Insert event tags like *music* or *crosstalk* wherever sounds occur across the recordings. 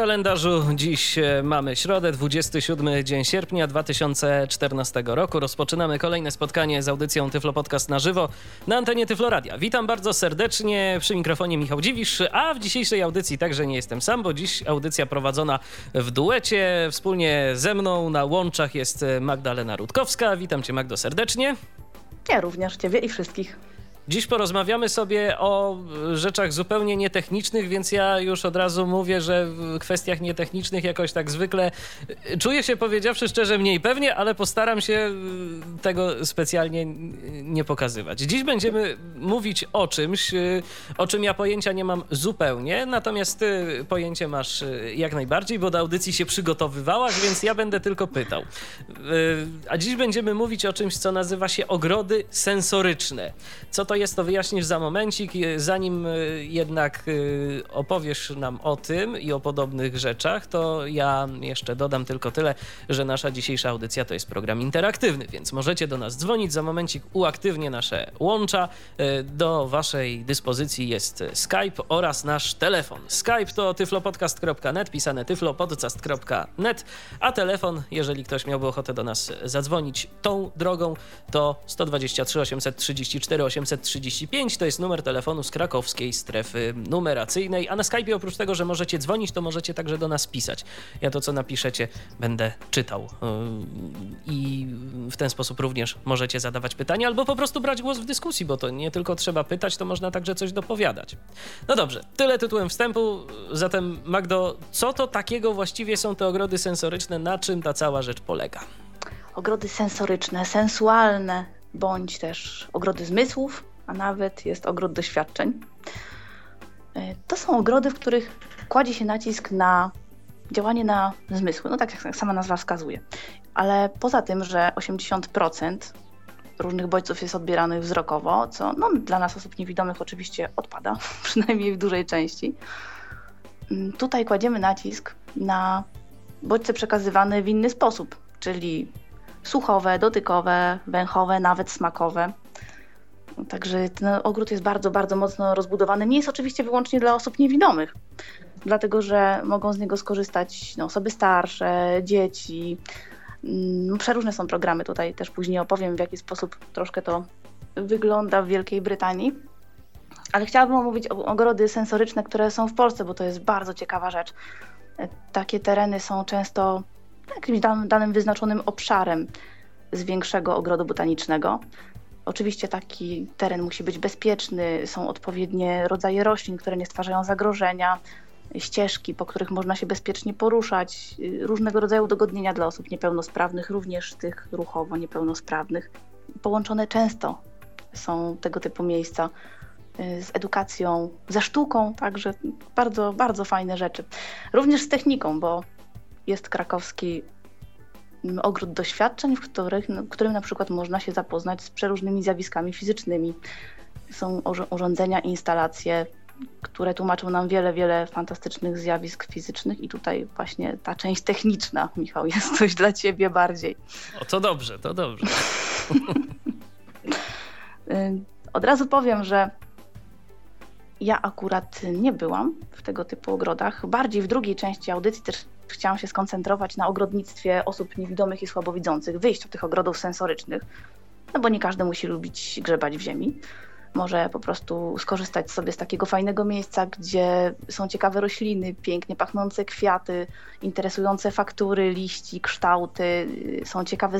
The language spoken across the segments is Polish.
Kalendarzu dziś e, mamy środę, 27 dzień sierpnia 2014 roku. Rozpoczynamy kolejne spotkanie z audycją Tyflo Podcast na żywo na antenie Tyflo Radia. Witam bardzo serdecznie przy mikrofonie Michał Dziwisz, a w dzisiejszej audycji także nie jestem sam, bo dziś audycja prowadzona w duecie. Wspólnie ze mną na łączach jest Magdalena Rutkowska. Witam cię Magdo serdecznie. Ja również ciebie i wszystkich. Dziś porozmawiamy sobie o rzeczach zupełnie nietechnicznych, więc ja już od razu mówię, że w kwestiach nietechnicznych jakoś tak zwykle czuję się powiedziawszy szczerze mniej pewnie, ale postaram się tego specjalnie nie pokazywać. Dziś będziemy mówić o czymś, o czym ja pojęcia nie mam zupełnie, natomiast ty pojęcie masz jak najbardziej, bo do audycji się przygotowywałaś, więc ja będę tylko pytał. A dziś będziemy mówić o czymś, co nazywa się ogrody sensoryczne. Co to jest, to wyjaśnisz za momencik. Zanim e, jednak e, opowiesz nam o tym i o podobnych rzeczach, to ja jeszcze dodam tylko tyle, że nasza dzisiejsza audycja to jest program interaktywny, więc możecie do nas dzwonić. Za momencik uaktywnię nasze łącza. Do waszej dyspozycji jest Skype oraz nasz telefon. Skype to tyflopodcast.net, pisane tyflopodcast.net, a telefon, jeżeli ktoś miałby ochotę do nas zadzwonić tą drogą, to 123 834 830 35 to jest numer telefonu z krakowskiej strefy numeracyjnej, a na Skype oprócz tego, że możecie dzwonić, to możecie także do nas pisać. Ja to, co napiszecie, będę czytał yy, i w ten sposób również możecie zadawać pytania albo po prostu brać głos w dyskusji, bo to nie tylko trzeba pytać, to można także coś dopowiadać. No dobrze, tyle tytułem wstępu. Zatem Magdo, co to takiego właściwie są te ogrody sensoryczne, na czym ta cała rzecz polega? Ogrody sensoryczne, sensualne, bądź też ogrody zmysłów, a nawet jest ogród doświadczeń. E, to są ogrody, w których kładzie się nacisk na działanie na zmysły, no tak jak sama nazwa wskazuje. Ale poza tym, że 80% różnych bodźców jest odbieranych wzrokowo, co no, dla nas osób niewidomych oczywiście odpada, *laughs* przynajmniej w dużej części. Mm, tutaj kładziemy nacisk na bodźce przekazywane w inny sposób, czyli słuchowe, dotykowe, węchowe, nawet smakowe. Także ten ogród jest bardzo, bardzo mocno rozbudowany. Nie jest oczywiście wyłącznie dla osób niewidomych, dlatego że mogą z niego skorzystać no, osoby starsze, dzieci. Mm, przeróżne są programy, tutaj też później opowiem, w jaki sposób troszkę to wygląda w Wielkiej Brytanii. Ale chciałabym omówić ogrody sensoryczne, które są w Polsce, bo to jest bardzo ciekawa rzecz. Takie tereny są często jakimś danym wyznaczonym obszarem z większego ogrodu botanicznego. Oczywiście taki teren musi być bezpieczny, są odpowiednie rodzaje roślin, które nie stwarzają zagrożenia, ścieżki, po których można się bezpiecznie poruszać, różnego rodzaju udogodnienia dla osób niepełnosprawnych, również tych ruchowo niepełnosprawnych. Połączone często są tego typu miejsca y, z edukacją, ze sztuką, także bardzo, bardzo fajne rzeczy. Również z techniką, bo jest krakowski ogród doświadczeń, w których, w którym na przykład można się zapoznać z przeróżnymi zjawiskami fizycznymi. Są urządzenia, instalacje, które tłumaczą nam wiele, wiele fantastycznych zjawisk fizycznych i tutaj właśnie ta część techniczna, Michał, jest *laughs* coś dla ciebie bardziej. O, to dobrze, to dobrze. *laughs* Y, od razu powiem, że ja akurat nie byłam w tego typu ogrodach. Bardziej w drugiej części audycji też chciałam się skoncentrować na ogrodnictwie osób niewidomych i słabowidzących, wyjść od tych ogrodów sensorycznych, no bo nie każdy musi lubić grzebać w ziemi. Może po prostu skorzystać sobie z takiego fajnego miejsca, gdzie są ciekawe rośliny, pięknie pachnące kwiaty, interesujące faktury, liści, kształty, są ciekawe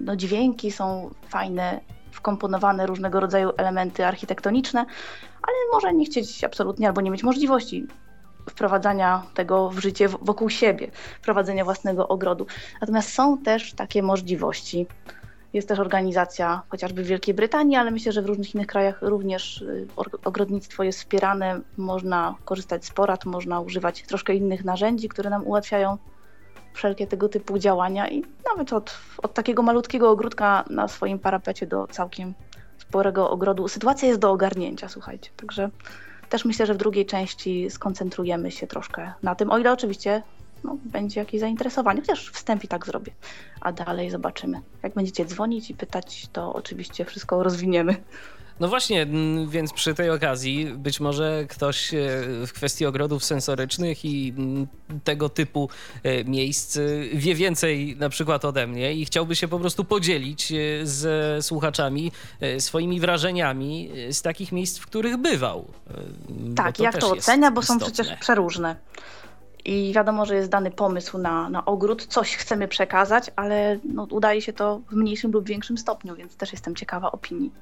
no, dźwięki, są fajne, wkomponowane różnego rodzaju elementy architektoniczne, ale może nie chcieć absolutnie albo nie mieć możliwości wprowadzania tego w życie wokół siebie, prowadzenia własnego ogrodu. Natomiast są też takie możliwości. Jest też organizacja chociażby w Wielkiej Brytanii, ale myślę, że w różnych innych krajach również y, ogrodnictwo jest wspierane. Można korzystać z porad, można używać troszkę innych narzędzi, które nam ułatwiają wszelkie tego typu działania i nawet od, od takiego malutkiego ogródka na swoim parapecie do całkiem sporego ogrodu. Sytuacja jest do ogarnięcia, słuchajcie. Także też myślę, że w drugiej części skoncentrujemy się troszkę na tym, o ile oczywiście no, będzie jakieś zainteresowanie, chociaż wstęp i tak zrobię, a dalej zobaczymy. Jak będziecie dzwonić i pytać, to oczywiście wszystko rozwiniemy. No właśnie, więc przy tej okazji być może ktoś e, w kwestii ogrodów sensorycznych i tego typu e, miejsc e, wie więcej na przykład ode mnie i chciałby się po prostu podzielić z słuchaczami swoimi wrażeniami z takich miejsc, w których bywał. Tak, to jak to ocenia, bo są przecież przeróżne. I wiadomo, że jest dany pomysł na, na ogród, coś chcemy przekazać, ale no, udaje się to w mniejszym lub większym stopniu, więc też jestem ciekawa opinii.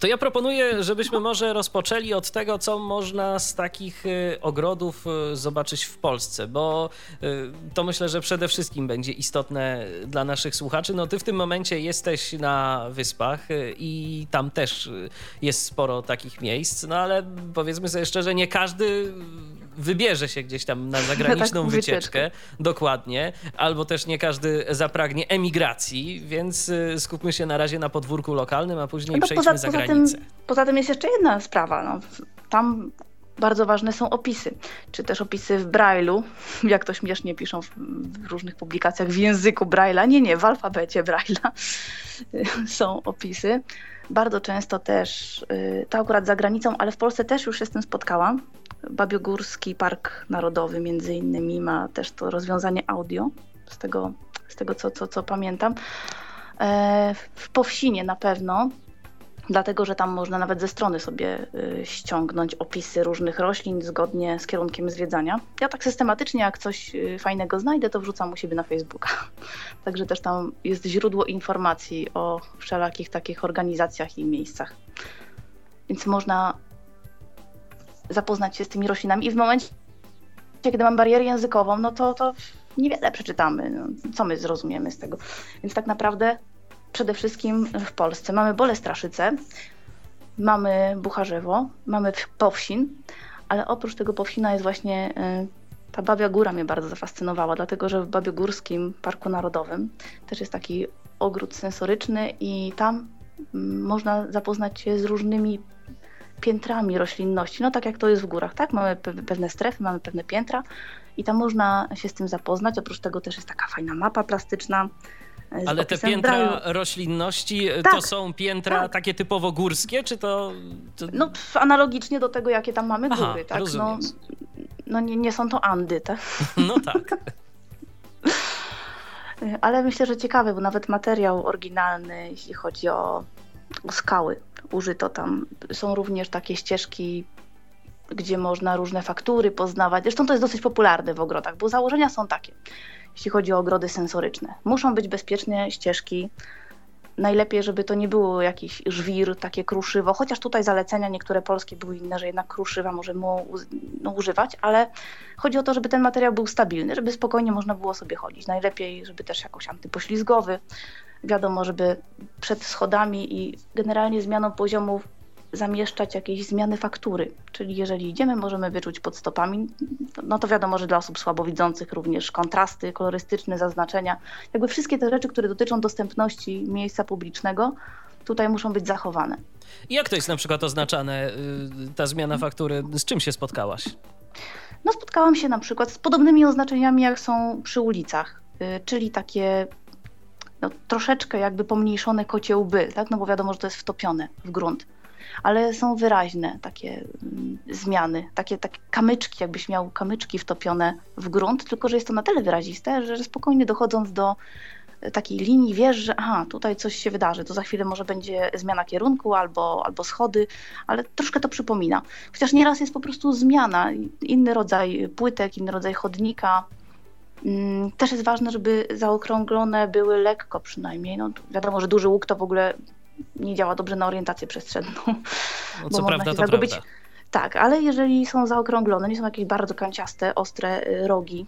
To ja proponuję, żebyśmy może rozpoczęli od tego, co można z takich y, ogrodów y, zobaczyć w Polsce, bo y, to myślę, że przede wszystkim będzie istotne dla naszych słuchaczy. No ty w tym momencie jesteś na wyspach i tam też jest sporo takich miejsc, no ale powiedzmy sobie szczerze, nie każdy wybierze się gdzieś tam na *laughs* zagraniczną tak, wycieczkę, dokładnie, albo też nie każdy zapragnie emigracji, więc y, skupmy się na razie na podwórku lokalnym, a później no, przejdźmy poza, za granicę. Poza tym, poza tym jest jeszcze jedna sprawa. No. Tam bardzo ważne są opisy, czy też opisy w Braille'u, *laughs* jak to śmiesznie piszą w, w różnych publikacjach w języku Braille'a. Nie, nie, w alfabecie Braille'a *laughs* są opisy. Bardzo często też, y, to akurat za granicą, ale w Polsce też już się z tym spotkałam, Babiogórski Park Narodowy między innymi ma też to rozwiązanie audio, z tego, z tego co, co, co pamiętam. E, w Powsinie na pewno, dlatego że tam można nawet ze strony sobie y, ściągnąć opisy różnych roślin zgodnie z kierunkiem zwiedzania. Ja tak systematycznie, jak coś y, fajnego znajdę, to wrzucam u siebie na Facebooka. *laughs* Także też tam jest źródło informacji o wszelakich takich organizacjach i miejscach. Więc można zapoznać się z tymi roślinami i w momencie, kiedy mam barierę językową, no to, to niewiele przeczytamy. No, co my zrozumiemy z tego? Więc tak naprawdę przede wszystkim w Polsce mamy Bolestraszyce, mamy Bucharzewo, mamy Powsin, ale oprócz tego Powsina jest właśnie y, ta Babia Góra mnie bardzo zafascynowała, dlatego że w Babiogórskim Parku Narodowym też jest taki ogród sensoryczny i tam mm, można zapoznać się z różnymi piętrami roślinności, no tak jak to jest w górach, tak? Mamy pewne strefy, mamy pewne piętra i tam można się z tym zapoznać. Oprócz tego też jest taka fajna mapa plastyczna. E, Ale te piętra roślinności e, tak, to są piętra tak. takie typowo górskie, czy to, to, No analogicznie do tego, jakie tam mamy Aha, góry, tak? No, no nie, nie są to Andy, tak? *laughs* No tak. *laughs* Ale myślę, że ciekawy, bo nawet materiał oryginalny, jeśli chodzi o skały, użyto tam. Są również takie ścieżki, gdzie można różne faktury poznawać. Zresztą to jest dosyć popularne w ogrodach, bo założenia są takie, jeśli chodzi o ogrody sensoryczne. Muszą być bezpieczne ścieżki. Najlepiej, żeby to nie było jakiś żwir, takie kruszywo, chociaż tutaj zalecenia niektóre polskie były inne, że jednak kruszywa możemy no, używać, ale chodzi o to, żeby ten materiał był stabilny, żeby spokojnie można było sobie chodzić. Najlepiej, żeby też jakoś antypoślizgowy, wiadomo, żeby przed schodami i generalnie zmianą poziomów zamieszczać jakieś zmiany faktury. Czyli jeżeli idziemy, możemy wyczuć pod stopami, no to wiadomo, że dla osób słabowidzących również kontrasty kolorystyczne, zaznaczenia, jakby wszystkie te rzeczy, które dotyczą dostępności miejsca publicznego, tutaj muszą być zachowane. Jak to jest na przykład oznaczane, y, ta zmiana faktury? Z czym się spotkałaś? No spotkałam się na przykład z podobnymi oznaczeniami, jak są przy ulicach, y, czyli takie no, troszeczkę jakby pomniejszone kocie łby, tak? no bo wiadomo, że to jest wtopione w grunt. Ale są wyraźne takie mm, zmiany, takie, takie kamyczki, jakbyś miał kamyczki wtopione w grunt, tylko że jest to na tyle wyraziste, że spokojnie dochodząc do e, takiej linii wiesz, że aha, tutaj coś się wydarzy, to za chwilę może będzie zmiana kierunku albo, albo schody, ale troszkę to przypomina. Chociaż nieraz jest po prostu zmiana, inny rodzaj płytek, inny rodzaj chodnika, też jest ważne, żeby zaokrąglone były lekko przynajmniej. No, wiadomo, że duży łuk to w ogóle nie działa dobrze na orientację przestrzenną. *laughs* No, co prawda, to zagubić. prawda. Tak, ale jeżeli są zaokrąglone, nie są jakieś bardzo kanciaste, ostre y, rogi,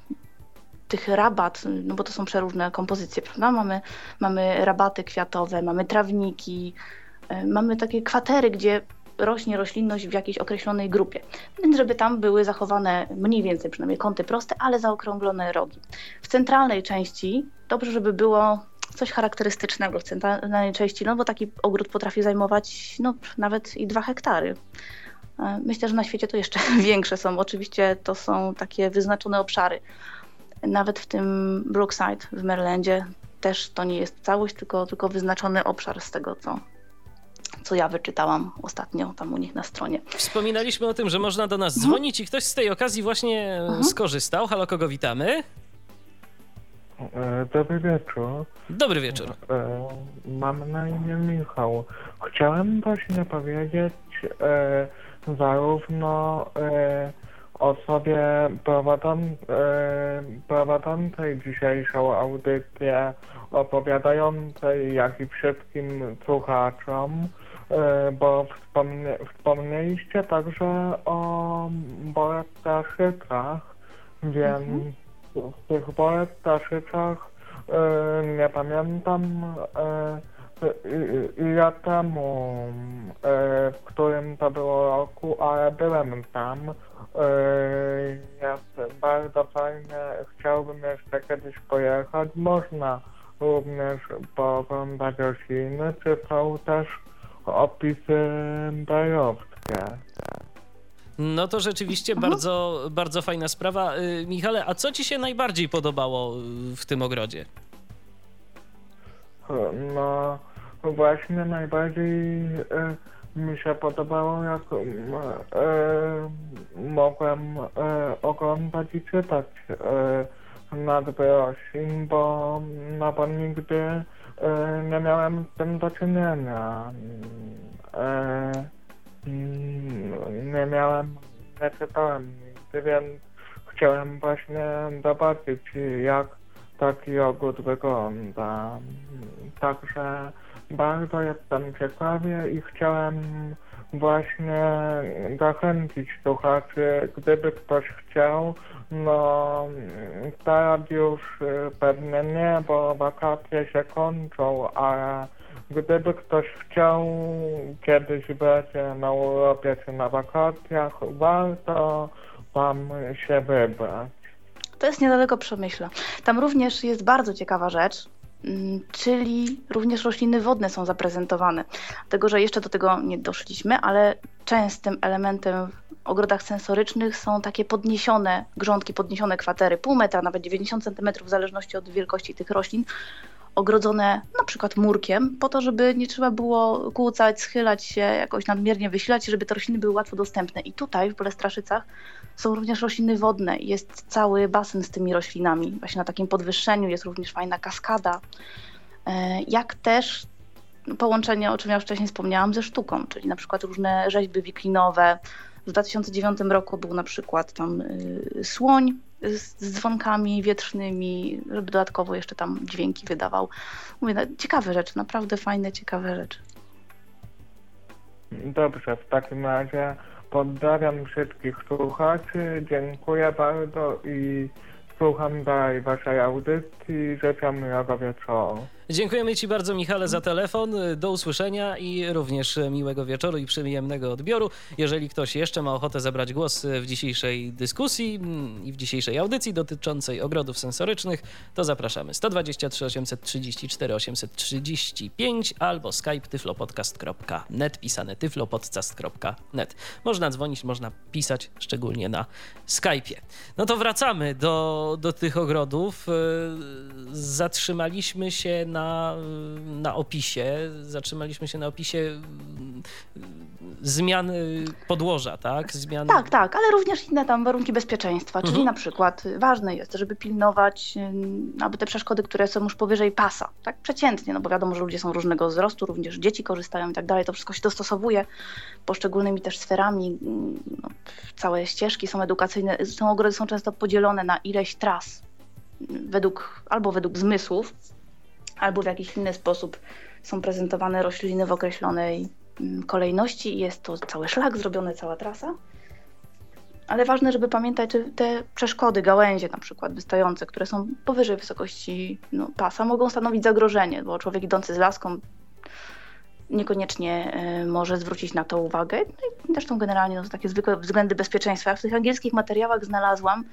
tych rabat, no bo to są przeróżne kompozycje, prawda? Mamy, mamy rabaty kwiatowe, mamy trawniki, y, mamy takie kwatery, gdzie rośnie roślinność w jakiejś określonej grupie. Więc żeby tam były zachowane mniej więcej przynajmniej kąty proste, ale zaokrąglone rogi. W centralnej części dobrze, żeby było coś charakterystycznego w centralnej części, no bo taki ogród potrafi zajmować no, nawet i dwa hektary. E, myślę, że na świecie to jeszcze *laughs* większe są. Oczywiście to są takie wyznaczone obszary. Nawet w tym Brookside w Marylandzie też to nie jest całość, tylko, tylko wyznaczony obszar z tego, co, co ja wyczytałam ostatnio tam u nich na stronie. Wspominaliśmy o tym, że można do nas mhm. dzwonić i ktoś z tej okazji właśnie mhm. skorzystał. Halo, kogo witamy? E, dobry wieczór. Dobry wieczór. E, mam na imię Michał. Chciałem właśnie powiedzieć e, zarówno osobie prowadzącej dzisiejszą audycję, opowiadającej, jak i wszystkim słuchaczom, bo wspomnie, wspomnieliście także o Boraszycach, więc mhm. w tych wolnych Ptaszyczach e, nie pamiętam e, ile temu, e, w którym to było roku, ale byłem tam. Jest bardzo fajnie, chciałbym jeszcze kiedyś pojechać. Można również pooglądać rośliny, czy są też opisy bajowskie. No to rzeczywiście mhm. bardzo, bardzo fajna sprawa. Y, Michale, a co ci się najbardziej podobało w tym ogrodzie? No właśnie najbardziej e, mi się podobało, jak e, mogłem e, oglądać i czytać nazwy roślin, bo, no bo nigdy nie miałem z tym do czynienia. Nie miałem, nie czytałem nigdy, więc chciałem właśnie zobaczyć, jak taki ogród wygląda. Także bardzo jestem ciekawy i chciałem właśnie zachęcić słuchaczy, gdyby ktoś chciał, no teraz już pewnie nie, bo wakacje się kończą, ale Gdyby ktoś chciał kiedyś być na Europie czy na wakacjach, warto tam się wybrać. To jest niedaleko Przemyśla. Tam również jest bardzo ciekawa rzecz, mm, czyli również rośliny wodne są zaprezentowane. Dlatego, że jeszcze do tego nie doszliśmy, ale częstym elementem w ogrodach sensorycznych są takie podniesione grządki, podniesione kwatery, pół metra, nawet 90 cm, w zależności od wielkości tych roślin, ogrodzone na przykład murkiem, po to, żeby nie trzeba było kłócać, schylać się, jakoś nadmiernie wysilać, żeby te rośliny były łatwo dostępne. I tutaj w Bolestraszycach są również rośliny wodne. Jest cały basen z tymi roślinami. Właśnie na takim podwyższeniu jest również fajna kaskada. E, jak też połączenie, o czym ja wcześniej wspomniałam, ze sztuką, czyli na przykład różne rzeźby wiklinowe. W 2009 roku był na przykład tam y, słoń z dzwonkami wietrznymi, żeby dodatkowo jeszcze tam dźwięki wydawał. Mówię, no, ciekawe rzeczy, naprawdę fajne, ciekawe rzeczy. Dobrze, w takim razie pozdrawiam wszystkich słuchaczy, dziękuję bardzo i słucham dalej waszej audycji, życzę miłego wieczoru. Dziękujemy Ci bardzo, Michale, za telefon. Do usłyszenia i również miłego wieczoru i przyjemnego odbioru. Jeżeli ktoś jeszcze ma ochotę zabrać głos w dzisiejszej dyskusji mm, i w dzisiejszej audycji dotyczącej ogrodów sensorycznych, to zapraszamy 123 834 835 albo skype tyflopodcast.net, pisane tyflopodcast.net. Można dzwonić, można pisać, szczególnie na Skype'ie. No to wracamy do, do tych ogrodów. Zatrzymaliśmy się na na, na opisie, zatrzymaliśmy się na opisie mm, zmiany podłoża, tak? Tak, tak, ale również inne tam warunki bezpieczeństwa, czyli mhm. na przykład ważne jest, żeby pilnować mm, aby te przeszkody, które są już powyżej pasa, tak przeciętnie, no bo wiadomo, że ludzie są różnego wzrostu, również dzieci korzystają i tak dalej, to wszystko się dostosowuje poszczególnymi też sferami, mm, no, całe ścieżki są edukacyjne, są ogrody są często podzielone na ileś tras, według, albo według zmysłów, albo w jakiś inny sposób są prezentowane rośliny w określonej mm, kolejności i jest to cały szlak zrobiony, cała trasa. Ale ważne, żeby pamiętać, że te przeszkody, gałęzie na przykład wystające, które są powyżej wysokości no, pasa, mogą stanowić zagrożenie, bo człowiek idący z laską niekoniecznie y, może zwrócić na to uwagę. No i zresztą generalnie no, takie zwykłe względy bezpieczeństwa. Ja w tych angielskich materiałach znalazłam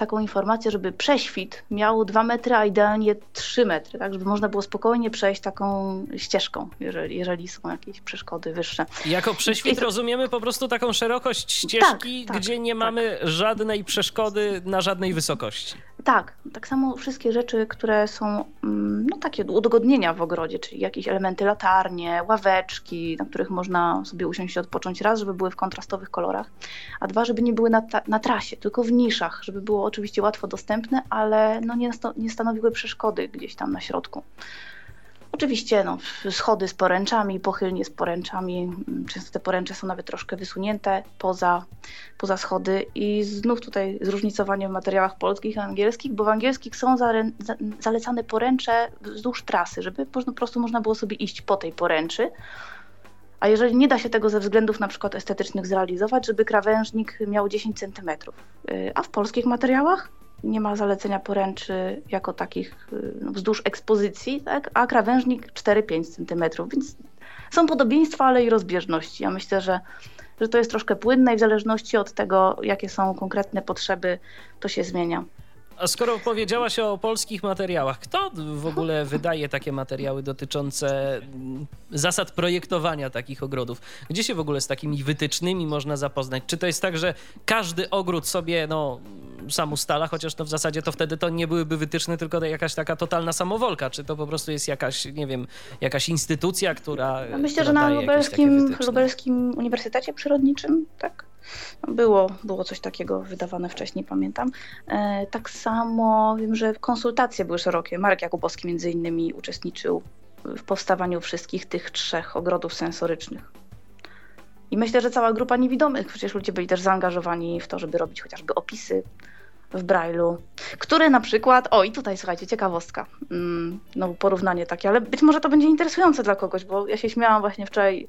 taką informację, żeby prześwit miał 2 metry, a idealnie 3 metry, tak żeby można było spokojnie przejść taką ścieżką, jeżeli, jeżeli są jakieś przeszkody wyższe. Jako prześwit I... rozumiemy po prostu taką szerokość ścieżki, tak, tak, gdzie nie tak. mamy żadnej przeszkody na żadnej wysokości. Tak, tak samo wszystkie rzeczy, które są mm, no, takie udogodnienia w ogrodzie, czyli jakieś elementy latarnie, ławeczki, na których można sobie usiąść i odpocząć. Raz, żeby były w kontrastowych kolorach, a dwa, żeby nie były na, na trasie, tylko w niszach, żeby było oczywiście łatwo dostępne, ale no, nie, nie stanowiły przeszkody gdzieś tam na środku. Oczywiście no, schody z poręczami, pochylnie z poręczami. Często te poręcze są nawet troszkę wysunięte poza, poza schody i znów tutaj zróżnicowanie w materiałach polskich i angielskich, bo w angielskich są za, zalecane poręcze wzdłuż trasy, żeby po prostu można było sobie iść po tej poręczy. A jeżeli nie da się tego ze względów na przykład estetycznych zrealizować, żeby krawężnik miał 10 cm. Y, a w polskich materiałach nie ma zalecenia poręczy jako takich y, no, wzdłuż ekspozycji, tak? a krawężnik 4-5 cm, więc są podobieństwa, ale i rozbieżności. Ja myślę, że, że to jest troszkę płynne i w zależności od tego, jakie są konkretne potrzeby, to się zmienia. A skoro powiedziałaś o polskich materiałach, kto w ogóle wydaje takie materiały dotyczące mm, zasad projektowania takich ogrodów? Gdzie się w ogóle z takimi wytycznymi można zapoznać? Czy to jest tak, że każdy ogród sobie no, sam ustala, chociaż no w zasadzie to wtedy to nie byłyby wytyczne, tylko jakaś taka totalna samowolka? Czy to po prostu jest jakaś, nie wiem, jakaś instytucja, która. Ja myślę, która że na lubelskim, lubelskim Uniwersytecie Przyrodniczym, tak? Było, było coś takiego wydawane wcześniej, pamiętam. E, tak samo wiem, że konsultacje były szerokie. Marek Jakubowski między innymi uczestniczył w powstawaniu wszystkich tych trzech ogrodów sensorycznych. I myślę, że cała grupa niewidomych, przecież ludzie byli też zaangażowani w to, żeby robić chociażby opisy w Braille'u, który na przykład, o i tutaj słuchajcie, ciekawostka, mm, no porównanie takie, ale być może to będzie interesujące dla kogoś, bo ja się śmiałam właśnie wczoraj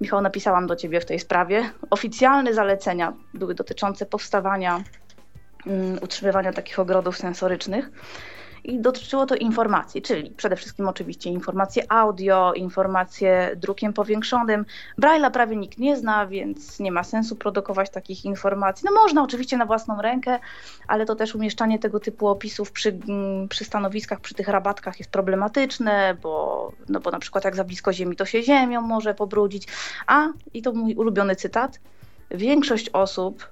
Michał, napisałam do Ciebie w tej sprawie. Oficjalne zalecenia były dotyczące powstawania, um, utrzymywania takich ogrodów sensorycznych i dotyczyło to informacji, czyli przede wszystkim oczywiście informacje audio, informacje drukiem powiększonym. Braille'a prawie nikt nie zna, więc nie ma sensu produkować takich informacji. No można oczywiście na własną rękę, ale to też umieszczanie tego typu opisów przy, mm, przy stanowiskach, przy tych rabatkach jest problematyczne, bo, no bo na przykład jak za blisko ziemi, to się ziemią może pobrudzić. A, i to mój ulubiony cytat, większość osób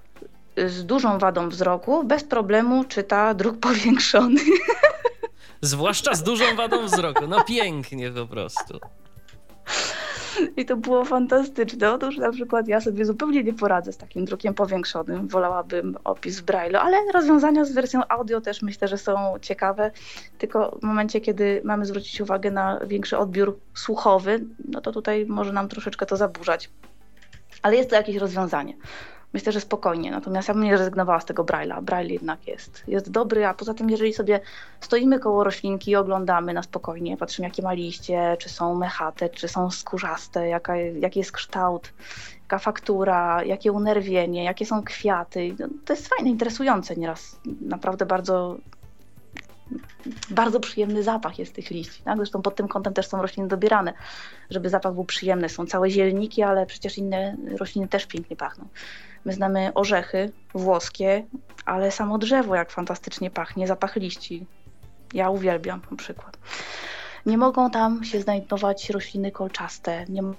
z dużą wadą wzroku bez problemu czyta druk *laughs* powiększony. Zwłaszcza z dużą wadą wzroku. No pięknie po prostu. I to było fantastyczne. Otóż na przykład ja sobie zupełnie nie poradzę z takim drukiem powiększonym. Wolałabym opis w Braille, ale rozwiązania z wersją audio też myślę, że są ciekawe. Tylko w momencie, kiedy mamy zwrócić uwagę na większy odbiór słuchowy, no to tutaj może nam troszeczkę to zaburzać. Ale jest to jakieś rozwiązanie. Myślę, że spokojnie. Natomiast ja bym nie rezygnowała z tego Braille'a. Braille jednak jest, jest dobry, a poza tym, jeżeli sobie stoimy koło roślinki i oglądamy na spokojnie, patrzymy jakie ma liście, czy są mechate, czy są skórzaste, jaka, jaki jest kształt, jaka faktura, jakie unerwienie, jakie są kwiaty. No, to jest fajne, interesujące nieraz. Naprawdę bardzo bardzo przyjemny zapach jest tych liści. Tak? Zresztą pod tym kątem też są rośliny dobierane, żeby zapach był przyjemny. Są całe zielniki, ale przecież inne rośliny też pięknie pachną. My znamy orzechy włoskie, ale samo drzewo jak fantastycznie pachnie, zapach liści. Ja uwielbiam na przykład. Nie mogą tam się znajdować rośliny kolczaste, nie mogą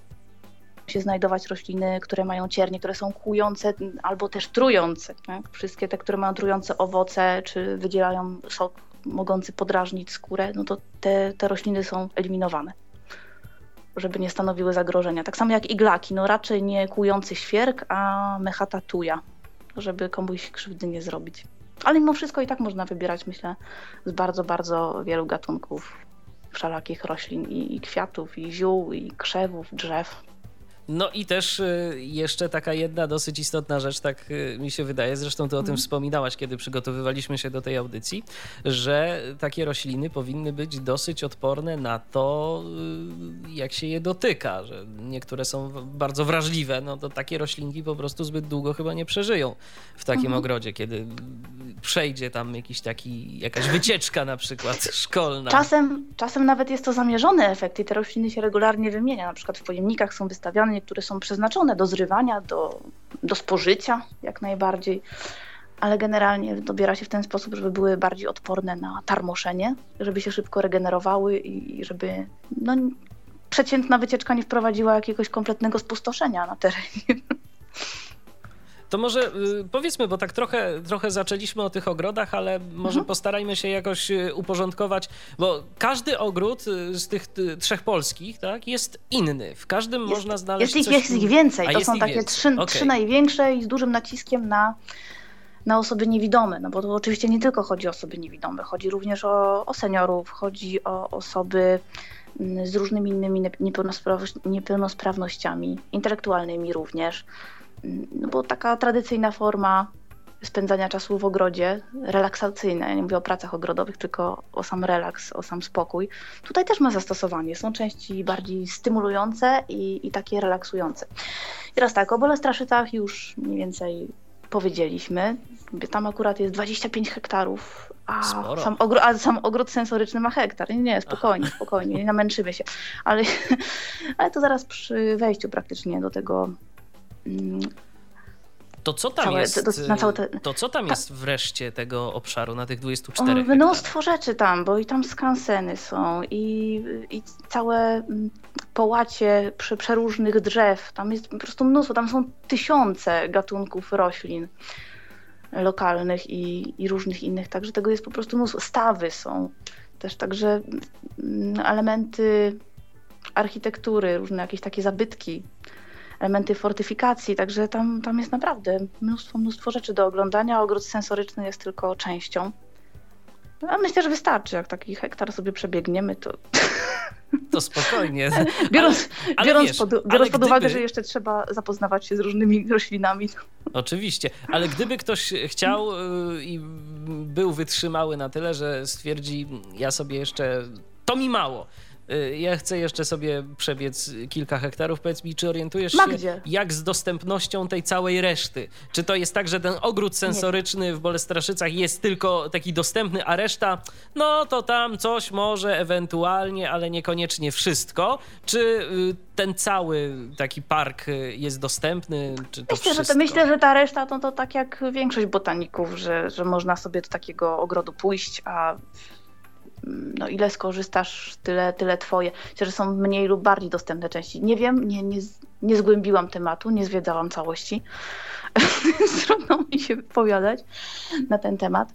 się znajdować rośliny, które mają ciernie, które są kłujące albo też trujące. Tak? Wszystkie te, które mają trujące owoce, czy wydzielają sok mogący podrażnić skórę, no to te, te rośliny są eliminowane żeby nie stanowiły zagrożenia. Tak samo jak iglaki, no raczej nie kłujący świerk, a mechata tuja, żeby komuś krzywdy nie zrobić. Ale mimo wszystko i tak można wybierać, myślę, z bardzo, bardzo wielu gatunków wszelakich roślin i, i kwiatów, i ziół, i krzewów, drzew. No i też y, jeszcze taka jedna dosyć istotna rzecz, tak y, mi się wydaje, zresztą ty o tym mhm. wspominałaś, kiedy przygotowywaliśmy się do tej audycji, że takie rośliny powinny być dosyć odporne na to, y, jak się je dotyka, że niektóre są bardzo wrażliwe, no to takie roślinki po prostu zbyt długo chyba nie przeżyją w takim mhm. ogrodzie, kiedy przejdzie tam jakiś taki, jakaś wycieczka na przykład *laughs* szkolna. Czasem, czasem nawet jest to zamierzony efekt i te rośliny się regularnie wymienia, na przykład w pojemnikach są wystawiane które są przeznaczone do zrywania, do, do spożycia jak najbardziej. ale generalnie dobiera się w ten sposób, żeby były bardziej odporne na tarmoszenie, żeby się szybko regenerowały i żeby no, przeciętna wycieczka nie wprowadziła jakiegoś kompletnego spustoszenia na terenie. *laughs* To może y, powiedzmy, bo tak trochę, trochę zaczęliśmy o tych ogrodach, ale może mhm. postarajmy się jakoś y, uporządkować, bo każdy ogród y, z tych trzech polskich tak, jest inny. W każdym jest, można znaleźć. Jest ich, jest ich więcej. A to są takie trzy, okay. trzy największe i z dużym naciskiem na na osoby niewidome, no bo to oczywiście nie tylko chodzi o osoby niewidome, chodzi również o, o seniorów, chodzi o osoby mm, z różnymi innymi niepełnosprawnościami, intelektualnymi również. No bo taka tradycyjna forma spędzania czasu w ogrodzie, relaksacyjna, ja nie mówię o pracach ogrodowych, tylko o sam relaks, o sam spokój, tutaj też ma zastosowanie. Są części bardziej stymulujące i, i takie relaksujące. I teraz tak, o Bolestraszycach już mniej więcej powiedzieliśmy. Tam akurat jest 25 hektarów, a sam, ogro, a sam, ogród sensoryczny ma hektar. Nie, nie spokojnie, Aha. spokojnie, nie namęczymy się. Ale, *laughs* ale to zaraz przy wejściu praktycznie do tego to co tam całe, jest, te... to co tam jest wreszcie tego obszaru na tych 24 o, Mnóstwo rzeczy tam, bo i tam skanseny są i, i całe mm, połacie przy przeróżnych drzew. Tam jest po prostu mnóstwo, tam są tysiące gatunków roślin lokalnych i, i różnych innych, także tego jest po prostu mnóstwo. Stawy są też, także mm, elementy architektury, różne jakieś takie zabytki elementy fortyfikacji, także tam, tam jest naprawdę mnóstwo, mnóstwo rzeczy do oglądania. Ogród sensoryczny jest tylko częścią. A myślę, że wystarczy, jak taki hektar sobie przebiegniemy, to... To spokojnie. *laughs* biorąc, ale, biorąc, wiesz, pod, biorąc pod gdyby... uwagę, że jeszcze trzeba zapoznawać się z różnymi *laughs* roślinami. Oczywiście, ale gdyby ktoś chciał y, i był wytrzymały na tyle, że stwierdzi, ja sobie jeszcze, to mi mało, ja chcę jeszcze sobie przebiec kilka hektarów. Powiedz mi, czy orientujesz się, jak z dostępnością tej całej reszty? Czy to jest tak, że ten ogród sensoryczny w Bolestraszycach jest tylko taki dostępny, a reszta, no to tam coś może ewentualnie, ale niekoniecznie wszystko? Czy y, ten cały taki park y, jest dostępny? Czy to myślę, że to, myślę, że ta reszta to, to tak jak większość botaników, że, że można sobie do takiego ogrodu pójść, a no ile skorzystasz, tyle, tyle twoje. Myślę, że są mniej lub bardziej dostępne części. Nie wiem, nie, nie, nie zgłębiłam tematu, nie zwiedzałam całości. *laughs* Trudno mi się wypowiadać na ten temat.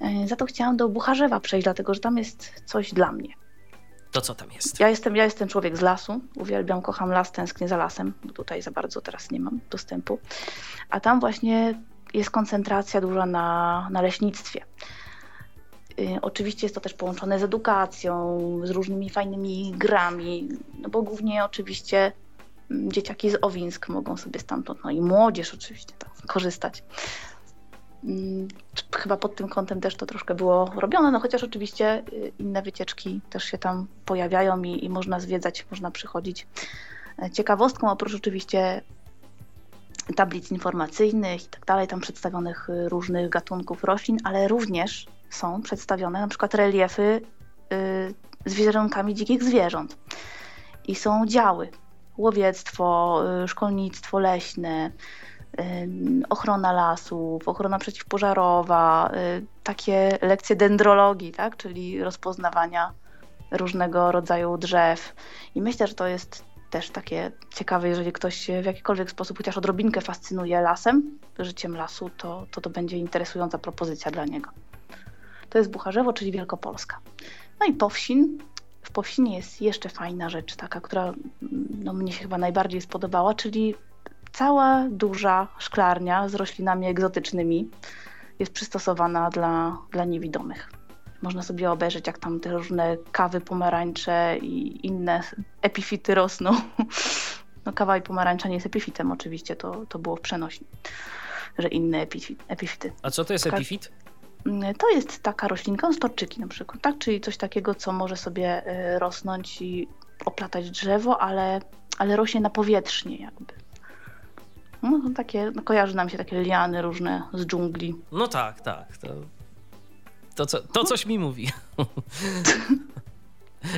E, za to chciałam do Bucharzewa przejść, dlatego że tam jest coś dla mnie. To co tam jest? Ja jestem, ja jestem człowiek z lasu, uwielbiam, kocham las, tęsknię za lasem, bo tutaj za bardzo teraz nie mam dostępu. A tam właśnie jest koncentracja duża na, na leśnictwie. Y, oczywiście jest to też połączone z edukacją, z różnymi fajnymi grami, no bo głównie oczywiście mm, dzieciaki z Owinsk mogą sobie stamtąd, no i młodzież oczywiście tak, korzystać. Mm, chyba pod tym kątem też to troszkę było robione, no chociaż oczywiście y, inne wycieczki też się tam pojawiają i, i można zwiedzać, można przychodzić. E, ciekawostką, oprócz oczywiście tablic informacyjnych i tak dalej, tam przedstawionych y, różnych gatunków roślin, ale również są przedstawione na przykład reliefy y, z wizerunkami dzikich zwierząt. I są działy, łowiectwo, y, szkolnictwo leśne, y, ochrona lasów, ochrona przeciwpożarowa, takie lekcje dendrologii, tak? czyli rozpoznawania różnego rodzaju drzew. I myślę, że to jest też takie ciekawe, jeżeli ktoś się w jakikolwiek sposób chociaż odrobinkę fascynuje lasem, życiem lasu, to to, to będzie interesująca propozycja dla niego to jest Bucharzewo, czyli Wielkopolska. No i Powsin. W Powsinie jest jeszcze fajna rzecz, taka, która no, mnie się chyba najbardziej spodobała, czyli cała duża szklarnia z roślinami egzotycznymi jest przystosowana dla, dla niewidomych. Można sobie obejrzeć, jak tam te różne kawy pomarańcze i inne epifity rosną. *laughs* No kawa i pomarańcza nie jest epifitem oczywiście, to, to było w przenośni, że inne epifity. A co to jest epifit? To jest taka roślinka, storczyki na przykład, tak? czyli coś takiego, co może sobie y, rosnąć i oplatać drzewo, ale, ale rośnie na powietrznie jakby. No, takie, no, kojarzy nam się takie liany różne z dżungli. No tak, tak. To, to, co, to coś mi mówi. *laughs*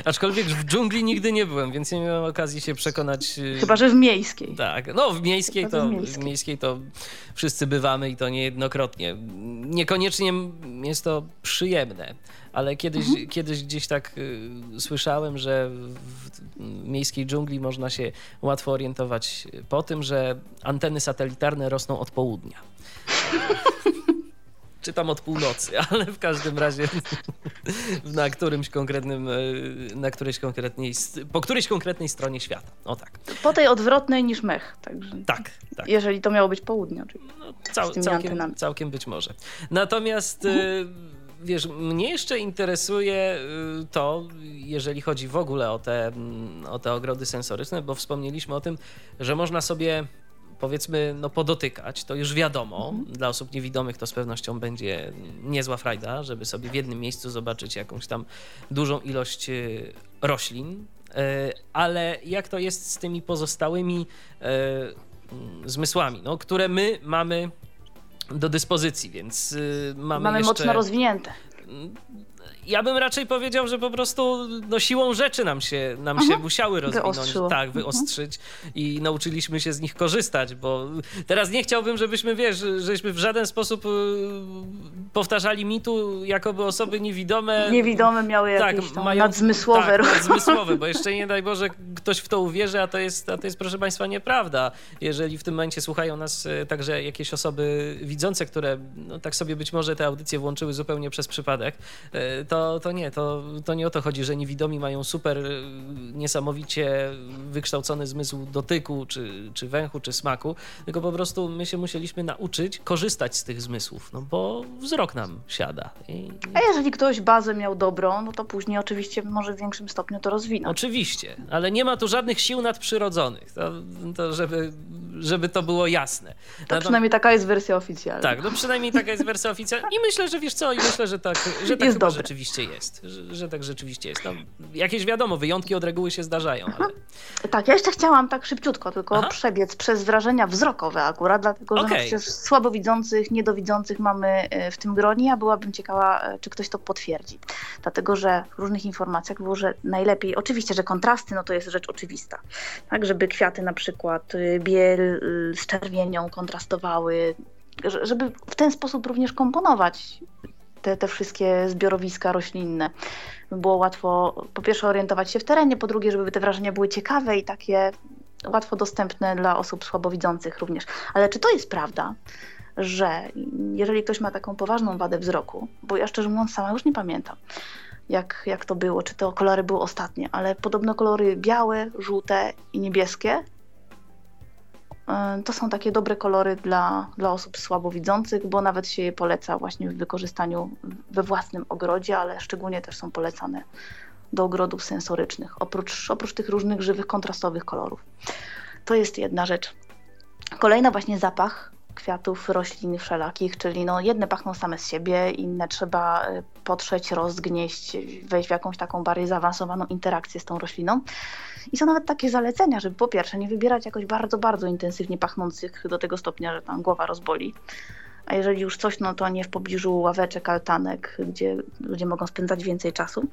Aczkolwiek w dżungli nigdy nie byłem, więc nie miałem okazji się przekonać. Y, Chyba, że w miejskiej. Tak, no w miejskiej, to, w miejskiej. w miejskiej to wszyscy bywamy i to niejednokrotnie. Niekoniecznie jest to przyjemne, ale kiedyś, mhm. kiedyś gdzieś tak y, słyszałem, że w miejskiej dżungli można się łatwo orientować po tym, że anteny satelitarne rosną od południa *laughs* czy tam od północy, *laughs* ale w każdym razie na którymś konkretnym, e, na którejś konkretnej, po którejś konkretnej stronie świata. O tak. Po tej odwrotnej niż mech. Także tak, tak. Jeżeli to miało być południe oczywiście. No, cał, całkiem, całkiem być może. Natomiast mhm. wiesz, mnie jeszcze interesuje e, to, jeżeli chodzi w ogóle o te, o te ogrody sensoryczne, bo wspomnieliśmy o tym, że można sobie powiedzmy, no podotykać, to już wiadomo. Mhm. Dla osób niewidomych to z pewnością będzie niezła frajda, żeby sobie w jednym miejscu zobaczyć jakąś tam dużą ilość y, roślin. E, ale jak to jest z tymi pozostałymi e, mm, zmysłami, no, które my mamy do dyspozycji, więc y, mamy, mamy jeszcze... mocno rozwinięte ja bym raczej powiedział, że po prostu no, siłą rzeczy nam się, nam się mhm. musiały rozwinąć. Wyostrzyło. Tak, mhm. wyostrzyć i nauczyliśmy się z nich korzystać, bo teraz nie chciałbym, żebyśmy, wiesz, żeśmy w żaden sposób y, powtarzali mitu, jakoby osoby niewidome... Niewidome miały tak, jakieś tam mają, nadzmysłowe. Tak, nadzmysłowe, bo jeszcze nie daj Boże ktoś w to uwierzy, a to jest, a to jest proszę Państwa nieprawda. Jeżeli w tym momencie słuchają nas y, także jakieś osoby widzące, które no, tak sobie być może te audycje włączyły zupełnie przez przypadek, y, to, to nie, to, to nie o to chodzi, że niewidomi mają super y, niesamowicie wykształcony zmysł dotyku, czy, czy węchu, czy smaku, tylko po prostu my się musieliśmy nauczyć korzystać z tych zmysłów, no bo wzrok nam siada. I... A jeżeli ktoś bazę miał dobrą, no to później oczywiście może w większym stopniu to rozwinąć. Oczywiście, ale nie ma tu żadnych sił nadprzyrodzonych, to, to żeby, żeby to było jasne. To przynajmniej taka jest wersja oficjalna. Tak, no przynajmniej taka jest wersja oficjalna i myślę, że wiesz co, i myślę, że tak, że *laughs* tak jest chyba rzeczywiście rzeczywiście jest, że, że tak rzeczywiście jest. No, jakieś wiadomo, wyjątki od reguły się zdarzają. Ale... Tak, ja jeszcze chciałam tak szybciutko tylko Aha. przebiec przez wrażenia wzrokowe akurat, dlatego że okay. no przecież słabowidzących, niedowidzących mamy e, w tym gronie, a byłabym ciekawa, e, czy ktoś to potwierdzi. Dlatego, że w różnych informacjach było, że najlepiej, oczywiście, że kontrasty, no to jest rzecz oczywista, tak, żeby kwiaty na przykład e, biel z czerwienią kontrastowały, żeby w ten sposób również komponować te, te wszystkie zbiorowiska roślinne. Było łatwo po pierwsze orientować się w terenie, po drugie, żeby te wrażenia były ciekawe i takie łatwo dostępne dla osób słabowidzących również. Ale czy to jest prawda, że jeżeli ktoś ma taką poważną wadę wzroku, bo ja szczerze mówiąc sama już nie pamiętam, jak, jak to było, czy to kolory były ostatnie, ale podobno kolory białe, żółte i niebieskie to są takie dobre kolory dla, dla osób słabowidzących, bo nawet się je poleca właśnie w wykorzystaniu we własnym ogrodzie, ale szczególnie też są polecane do ogrodów sensorycznych, oprócz, oprócz tych różnych żywych, kontrastowych kolorów. To jest jedna rzecz. Kolejna właśnie zapach kwiatów, roślin wszelakich, czyli no jedne pachną same z siebie, inne trzeba e, potrzeć, rozgnieść, wejść w jakąś taką bardziej zaawansowaną interakcję z tą rośliną. I są nawet takie zalecenia, żeby po pierwsze nie wybierać jakoś bardzo, bardzo intensywnie pachnących do tego stopnia, że tam głowa rozboli. A jeżeli już coś, no to nie w pobliżu ławeczek, altanek, gdzie ludzie mogą spędzać więcej czasu,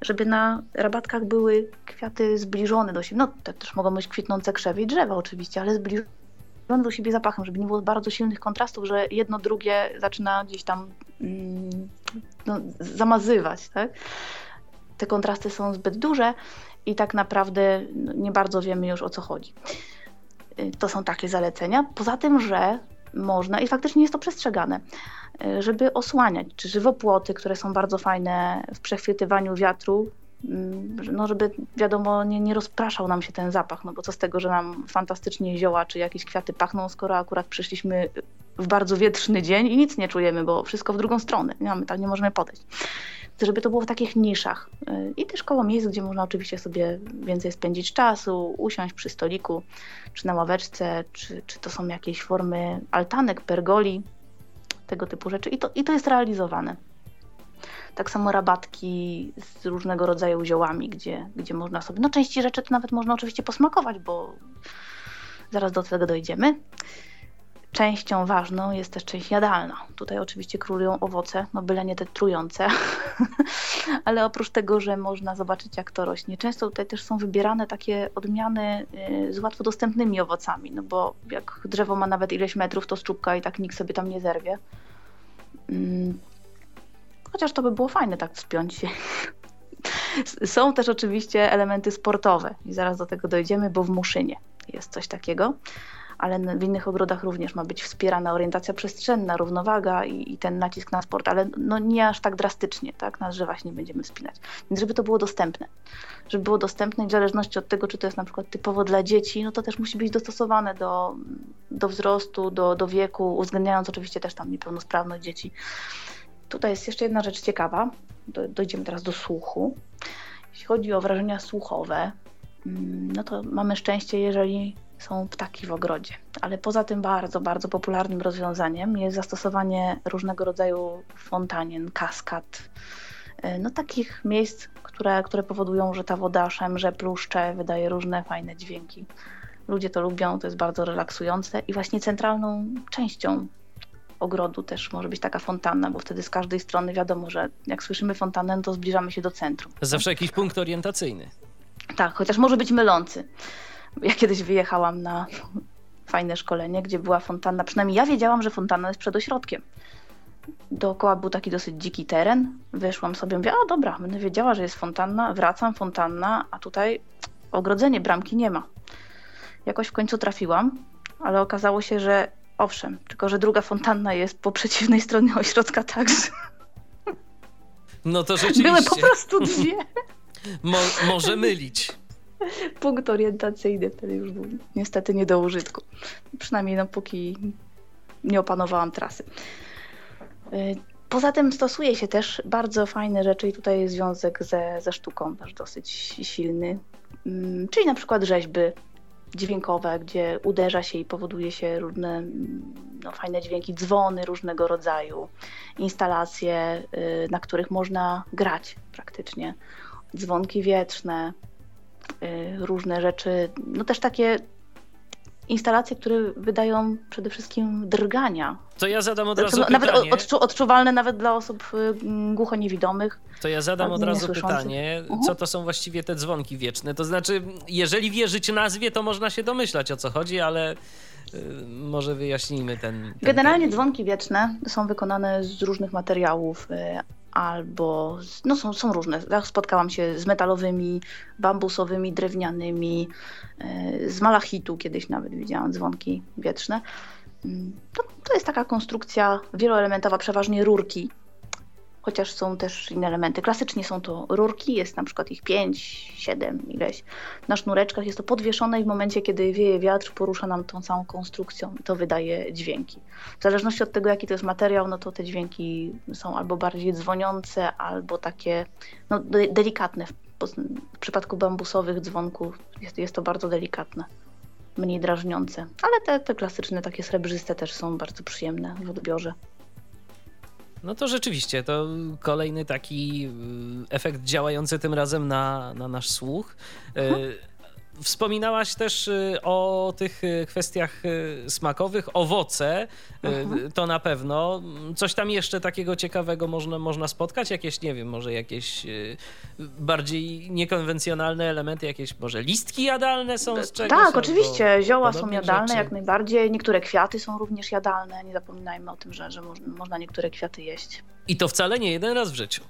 żeby na rabatkach były kwiaty zbliżone do siebie. No też mogą być kwitnące krzewy i drzewa oczywiście, ale zbliżone do siebie zapachem, żeby nie było bardzo silnych kontrastów, że jedno drugie zaczyna gdzieś tam mm, no, zamazywać. Tak? Te kontrasty są zbyt duże i tak naprawdę no, nie bardzo wiemy już o co chodzi. Y, to są takie zalecenia. Poza tym, że można, i faktycznie jest to przestrzegane, y, żeby osłaniać, czy żywopłoty, które są bardzo fajne w przechwytywaniu wiatru, no żeby wiadomo, nie, nie rozpraszał nam się ten zapach, no bo co z tego, że nam fantastycznie zioła czy jakieś kwiaty pachną, skoro akurat przyszliśmy w bardzo wietrzny dzień i nic nie czujemy, bo wszystko w drugą stronę, nie, mamy, tam nie możemy podejść żeby to było w takich niszach. Y, I też koło miejsc, gdzie można oczywiście sobie więcej spędzić czasu, usiąść przy stoliku, czy na ławeczce, czy, czy to są jakieś formy altanek, pergoli, tego typu rzeczy. I to, i to jest realizowane. Tak samo rabatki z różnego rodzaju ziołami, gdzie, gdzie można sobie. No, części rzeczy to nawet można oczywiście posmakować, bo zaraz do tego dojdziemy. częścią ważną jest też część jadalna. Tutaj oczywiście królują owoce, no byle nie te trujące, *laughs* ale oprócz tego, że można zobaczyć jak to rośnie, często tutaj też są wybierane takie odmiany y, z łatwo dostępnymi owocami, no bo jak drzewo ma nawet ileś metrów, to szczupka i tak nikt sobie tam nie zerwie. Chociaż to by było fajne tak wspiąć się. *laughs* Są też oczywiście elementy sportowe i zaraz do tego dojdziemy, bo w Muszynie jest coś takiego ale w innych ogrodach również ma być wspierana orientacja przestrzenna, równowaga i, i, ten nacisk na sport, ale no nie aż tak drastycznie, tak? Na drzewa się nie będziemy spinać. Więc żeby to było dostępne. Żeby było dostępne i w zależności od tego, czy to jest na przykład typowo dla dzieci, no to też musi być dostosowane do, do wzrostu, do, do wieku, uwzględniając oczywiście też tam niepełnosprawność dzieci. Tutaj jest jeszcze jedna rzecz ciekawa. Do, dojdziemy teraz do słuchu. Jeśli chodzi o wrażenia słuchowe, mm, no to mamy szczęście, jeżeli są ptaki w ogrodzie. Ale poza tym bardzo, bardzo popularnym rozwiązaniem jest zastosowanie różnego rodzaju fontanien, kaskad, e, no takich miejsc, które, które powodują, że ta woda szemrze, pluszcze, wydaje różne fajne dźwięki. Ludzie to lubią, to jest bardzo relaksujące i właśnie centralną częścią ogrodu też może być taka fontanna, bo wtedy z każdej strony wiadomo, że jak słyszymy fontannę, to zbliżamy się do centrum. Zawsze jakiś punkt orientacyjny. Tak, chociaż może być mylący. Ja kiedyś wyjechałam na fajne szkolenie, gdzie była fontanna. Przynajmniej ja wiedziałam, że fontanna jest przed ośrodkiem. Dookoła był taki dosyć dziki teren. Wyszłam sobie, mówię, o dobra, będę wiedziała, że jest fontanna, wracam, fontanna, a tutaj ogrodzenie, bramki nie ma. Jakoś w końcu trafiłam, ale okazało się, że owszem, tylko że druga fontanna jest po przeciwnej stronie ośrodka także. No to rzeczywiście. Były po prostu dwie. Mo może mylić. punkt orientacyjny wtedy już był niestety nie do użytku. Przynajmniej no, póki nie opanowałam trasy. Y, poza tym stosuje się też bardzo fajne rzeczy i tutaj jest związek ze, ze sztuką też dosyć silny, mm, czyli na przykład rzeźby dźwiękowe, gdzie uderza się i powoduje się różne mm, no, fajne dźwięki, dzwony różnego rodzaju, instalacje, y, na których można grać praktycznie, dzwonki wietrzne, Y, różne rzeczy, no też takie instalacje, które wydają przede wszystkim drgania. To ja zadam od razu pytanie. Nawet odczu, odczuwalne nawet dla osób y, głuchoniewidomych. To ja zadam od razu pytanie, uh -huh. co to są właściwie te dzwonki wieczne? To znaczy, jeżeli wierzyć nazwie, to można się domyślać o co chodzi, ale y, może wyjaśnijmy ten. ten Generalnie ten... dzwonki wieczne są wykonane z różnych materiałów, albo no są, są różne. Spotkałam się z metalowymi, bambusowymi, drewnianymi, e, z malachitu kiedyś nawet widziałam dzwonki wietrzne. Mm, to, to jest taka konstrukcja wieloelementowa, przeważnie rurki chociaż są też inne elementy. Klasycznie są to rurki, jest na przykład ich 5, 7, ileś. Na sznureczkach jest to podwieszone i w momencie, kiedy wieje wiatr, porusza nam tą całą konstrukcją i to wydaje dźwięki. W zależności od tego, jaki to jest materiał, no to te dźwięki są albo bardziej dzwoniące, albo takie no, delikatne. W przypadku bambusowych dzwonków jest, jest to bardzo delikatne mniej drażniące, ale te, te klasyczne, takie srebrzyste też są bardzo przyjemne w odbiorze. No to rzeczywiście, to kolejny taki y, efekt działający tym razem na, na nasz słuch. Y. Wspominałaś też y, o tych y, kwestiach y, smakowych, owoce, mhm. to na pewno. Coś tam jeszcze takiego ciekawego można, można spotkać? Jakieś, nie wiem, może jakieś bardziej niekonwencjonalne elementy, jakieś może listki jadalne są z czegoś? Tak, oczywiście, zioła są jadalne rzeczy. jak najbardziej, niektóre kwiaty są również jadalne, nie zapominajmy o tym, że, że można niektóre kwiaty jeść. I to wcale nie jeden raz w życiu?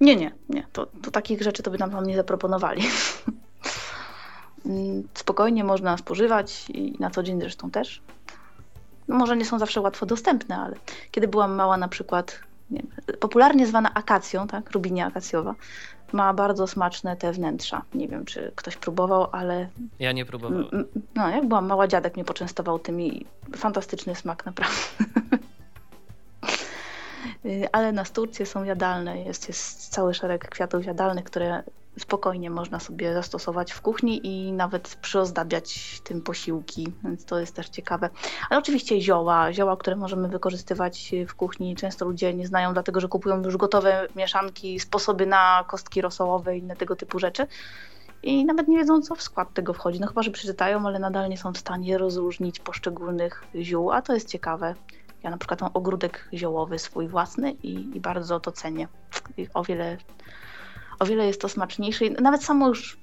Nie, nie, nie, to, to takich rzeczy to by nam tam nie zaproponowali. *laughs* Mm, spokojnie można spożywać i na co dzień zresztą też. No może nie są zawsze łatwo dostępne, ale kiedy byłam mała na przykład, wiem, popularnie zwana akacją, tak, rubinia akacjowa, ma bardzo smaczne te wnętrza. Nie wiem, czy ktoś próbował, ale... Ja nie próbowałem. No, jak byłam mała, dziadek mnie poczęstował tymi. Fantastyczny smak, naprawdę. *laughs* Y, ale na sturcie są jadalne. Jest, jest cały szereg kwiatów jadalnych, które spokojnie można sobie zastosować w kuchni i nawet przyozdabiać tym posiłki, więc to jest też ciekawe. Ale oczywiście zioła, zioła, które możemy wykorzystywać w kuchni, często ludzie nie znają, dlatego że kupują już gotowe mieszanki, sposoby na kostki rosołowe i inne tego typu rzeczy. i nawet nie wiedzą, co w skład tego wchodzi. No chyba, że przeczytają, ale nadal nie są w stanie rozróżnić poszczególnych ziół, a to jest ciekawe. Ja na przykład mam ogródek ziołowy swój własny i, i bardzo to cenię. I o wiele, o wiele jest to smaczniejsze. Nawet samo już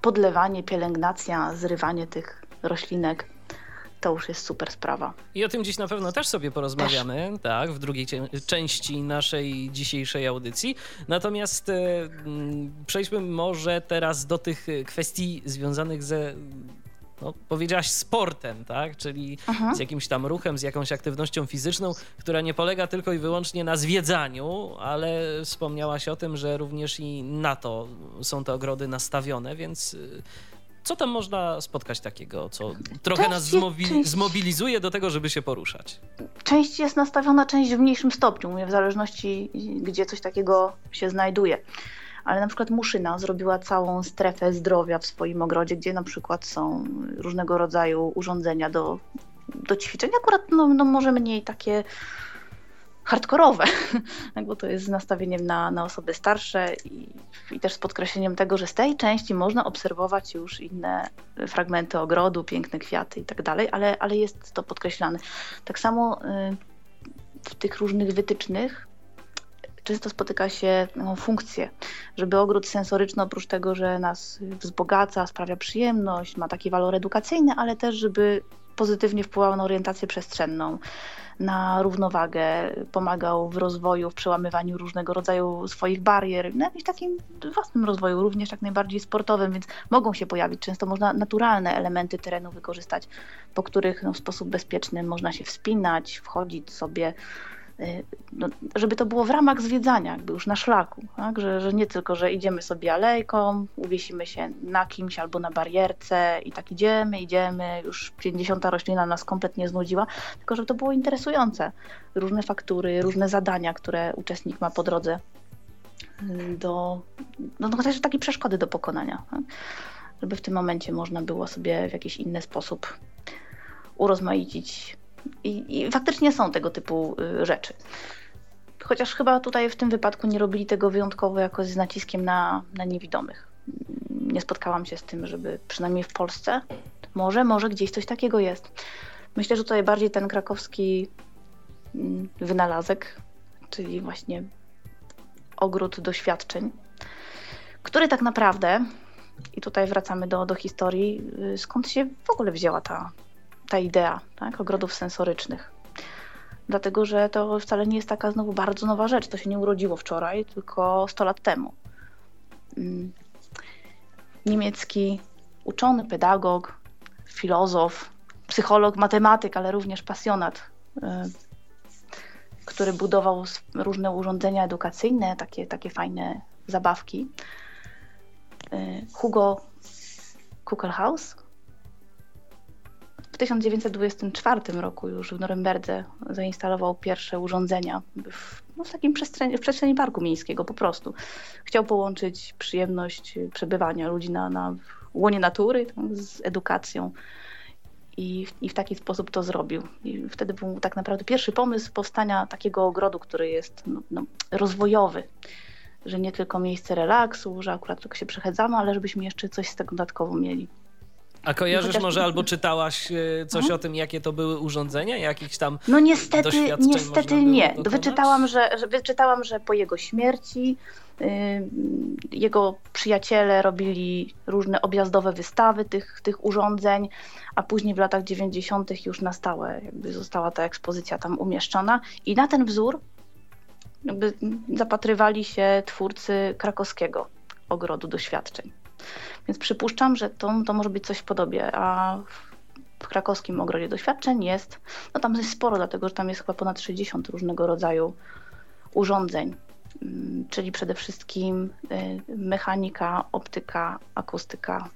podlewanie, pielęgnacja, zrywanie tych roślinek to już jest super sprawa. I o tym dziś na pewno też sobie porozmawiamy, też. tak, w drugiej części naszej dzisiejszej audycji. Natomiast e, przejdźmy może teraz do tych kwestii związanych ze no, powiedziałaś sportem, tak? Czyli Aha. z jakimś tam ruchem, z jakąś aktywnością fizyczną, która nie polega tylko i wyłącznie na zwiedzaniu, ale wspomniałaś o tym, że również i na to są te ogrody nastawione, więc y, co tam można spotkać takiego, co trochę część nas zmobi zmobilizuje do tego, żeby się poruszać? Część jest nastawiona, część w mniejszym stopniu, w zależności gdzie coś takiego się znajduje. Ale na przykład Muszyna zrobiła całą strefę zdrowia w swoim ogrodzie, gdzie na przykład są różnego rodzaju urządzenia do, do ćwiczeń. Akurat no, no może mniej takie hardkorowe, *laughs* bo to jest z nastawieniem na, na osoby starsze i, i, też z podkreśleniem tego, że z tej części można obserwować już inne fragmenty ogrodu, piękne kwiaty i tak dalej, ale, ale jest to podkreślane. Tak samo y, w tych różnych wytycznych często spotyka się no, funkcję, żeby ogród sensoryczny oprócz tego, że nas wzbogaca, sprawia przyjemność, ma taki walor edukacyjny, ale też żeby pozytywnie wpływał na orientację przestrzenną, na równowagę, pomagał w rozwoju, w przełamywaniu różnego rodzaju swoich barier, na jakimś takim własnym rozwoju, również jak najbardziej sportowym, więc mogą się pojawić. Często można naturalne elementy terenu wykorzystać, po których no, w sposób bezpieczny można się wspinać, wchodzić sobie no, żeby to było w ramach zwiedzania, jakby już na szlaku, tak? że, że nie tylko, że idziemy sobie alejką, uwiesimy się na kimś albo na barierce i tak idziemy, idziemy, już 50 roślina nas kompletnie znudziła, tylko żeby to było interesujące. Różne faktury, różne zadania, które uczestnik ma po drodze y, do, no, no też takie przeszkody do pokonania. Tak? Żeby w tym momencie można było sobie w jakiś inny sposób urozmaicić i, I, faktycznie są tego typu y, rzeczy. Chociaż chyba tutaj w tym wypadku nie robili tego wyjątkowo jakoś z naciskiem na, na niewidomych. Nie spotkałam się z tym, żeby przynajmniej w Polsce, może, może gdzieś coś takiego jest. Myślę, że tutaj bardziej ten krakowski mm, wynalazek, czyli właśnie ogród doświadczeń, który tak naprawdę, i tutaj wracamy do, do historii, y, skąd się w ogóle wzięła ta, ta idea tak, ogrodów sensorycznych. Dlatego, że to wcale nie jest taka znowu bardzo nowa rzecz. To się nie urodziło wczoraj, tylko 100 lat temu. Mm. Niemiecki uczony, pedagog, filozof, psycholog, matematyk, ale również pasjonat, y, który budował różne urządzenia edukacyjne, takie, takie fajne zabawki. Y, Hugo Kuckelhaus, 1924 roku już w Norymberdze zainstalował pierwsze urządzenia w, no, w takim przestrzeni, w przestrzeni parku miejskiego po prostu. Chciał połączyć przyjemność przebywania ludzi na, na łonie natury tak, z edukacją. I, I, w taki sposób to zrobił. I wtedy był tak naprawdę pierwszy pomysł powstania takiego ogrodu, który jest no, no, rozwojowy. Że nie tylko miejsce relaksu, że akurat tylko się przechadzamy, ale żebyśmy jeszcze coś z tego dodatkowo mieli. A kojarzysz Chociaż... może albo czytałaś e, coś mhm. o tym, jakie to były urządzenia, jakichś tam No niestety, niestety nie. Wyczytałam że, że, wyczytałam, że po jego śmierci yy, jego przyjaciele robili różne objazdowe wystawy tych, tych urządzeń, a później w latach 90. już na stałe jakby została ta ekspozycja tam umieszczona i na ten wzór jakby zapatrywali się twórcy krakowskiego ogrodu doświadczeń. Więc przypuszczam, że to, to może być coś w podobie. A w krakowskim ogrodzie doświadczeń jest, no tam jest sporo, dlatego że tam jest chyba ponad 60 różnego rodzaju urządzeń, mm, czyli przede wszystkim y, mechanika, optyka, akustyka.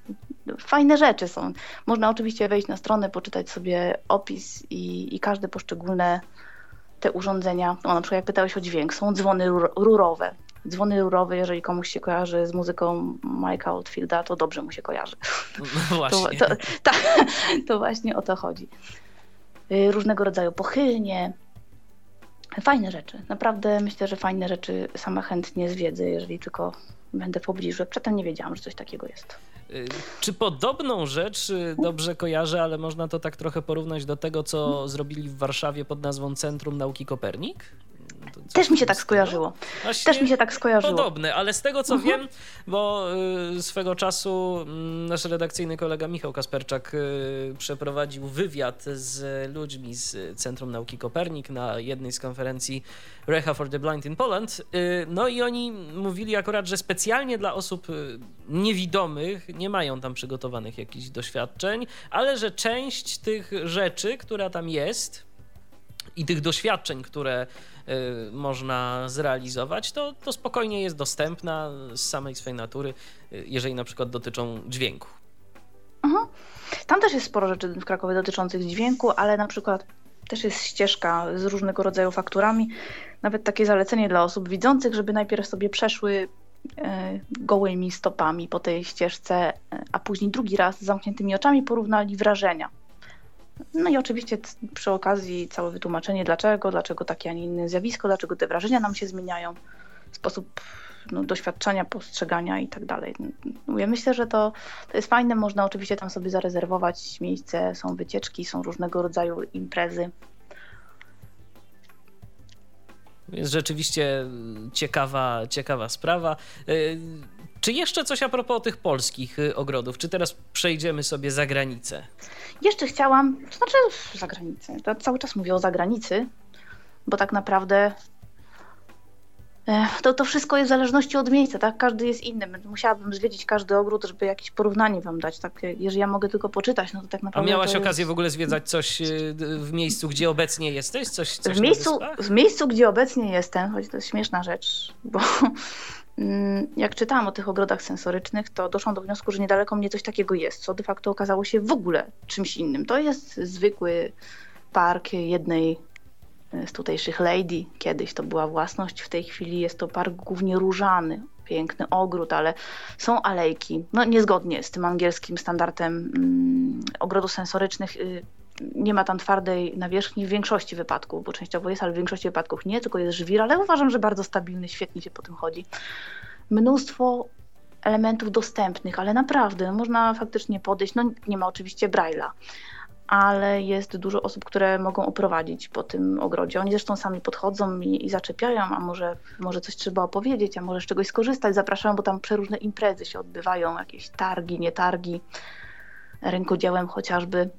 Fajne rzeczy są. Można oczywiście wejść na stronę, poczytać sobie opis i, i każde poszczególne te urządzenia, no na przykład jak pytałeś o dźwięk, są dzwony rurowe, dzwony rurowe, jeżeli komuś się kojarzy z muzyką Mike'a Oldfielda, to dobrze mu się kojarzy. No właśnie. To, to, ta, to właśnie o to chodzi. Y, różnego rodzaju pochylnie, Fajne rzeczy. Naprawdę myślę, że fajne rzeczy sama chętnie zwiedzę, jeżeli tylko będę w pobliżu. Przedtem nie wiedziałam, że coś takiego jest. Y, czy podobną rzecz y, dobrze kojarzę, ale można to tak trochę porównać do tego, co zrobili w Warszawie pod nazwą Centrum Nauki Kopernik? Też mi się tak skojarzyło. Właśnie Też mi się tak skojarzyło. Podobne, ale z tego co mhm. wiem, bo y, swego czasu y, nasz redakcyjny kolega Michał Kasperczak y, przeprowadził wywiad z ludźmi z Centrum Nauki Kopernik na jednej z konferencji Reha for the Blind in Poland. Y, no i oni mówili akurat, że specjalnie dla osób niewidomych nie mają tam przygotowanych jakichś doświadczeń, ale że część tych rzeczy, która tam jest i tych doświadczeń, które Y, można zrealizować, to, to spokojnie jest dostępna z samej swojej natury, y, jeżeli na przykład dotyczą dźwięku. Mhm. Tam też jest sporo rzeczy w Krakowie dotyczących dźwięku, ale na przykład też jest ścieżka z różnego rodzaju fakturami. Nawet takie zalecenie dla osób widzących, żeby najpierw sobie przeszły e, gołymi stopami po tej ścieżce, e, a później drugi raz z zamkniętymi oczami porównali wrażenia no i oczywiście przy okazji całe wytłumaczenie dlaczego, dlaczego takie, a nie inne zjawisko, dlaczego te wrażenia nam się zmieniają, sposób no, doświadczenia, postrzegania i tak dalej. Ja myślę, że to, to jest fajne, można oczywiście tam sobie zarezerwować miejsce, są wycieczki, są różnego rodzaju imprezy. Jest rzeczywiście ciekawa, ciekawa sprawa. Czy jeszcze coś a propos tych polskich y, ogrodów? Czy teraz przejdziemy sobie za granicę? Jeszcze chciałam, to znaczy za granicę, to cały czas mówię o zagranicy, bo tak naprawdę to, to wszystko jest w zależności od miejsca, tak? Każdy jest inny. Musiałabym zwiedzić każdy ogród, żeby jakieś porównanie wam dać. Tak? Jeżeli ja mogę tylko poczytać, no to tak naprawdę. A miałaś jest... okazję w ogóle zwiedzać coś y, w miejscu, gdzie obecnie jesteś? Coś, coś w, miejscu, w miejscu, gdzie obecnie jestem, choć to jest śmieszna rzecz, bo Mm, jak czytałam o tych ogrodach sensorycznych, to doszłam do wniosku, że niedaleko mnie coś takiego jest, co de facto okazało się w ogóle czymś innym. To jest zwykły park jednej z tutejszych lady. Kiedyś to była własność, w tej chwili jest to park głównie różany, piękny ogród, ale są alejki. No niezgodnie z tym angielskim standardem mm, ogrodów sensorycznych y, nie ma tam twardej nawierzchni w większości wypadków, bo częściowo jest, ale w większości wypadków nie, tylko jest żwir, ale uważam, że bardzo stabilny, świetnie się po tym chodzi. Mnóstwo elementów dostępnych, ale naprawdę można faktycznie podejść. No nie ma oczywiście Braille'a, ale jest dużo osób, które mogą oprowadzić po tym ogrodzie. Oni zresztą sami podchodzą i, i zaczepiają, a może, może coś trzeba opowiedzieć, a może z czegoś skorzystać. Zapraszają, bo tam przeróżne imprezy się odbywają, jakieś targi, nie targi, rękodziełem chociażby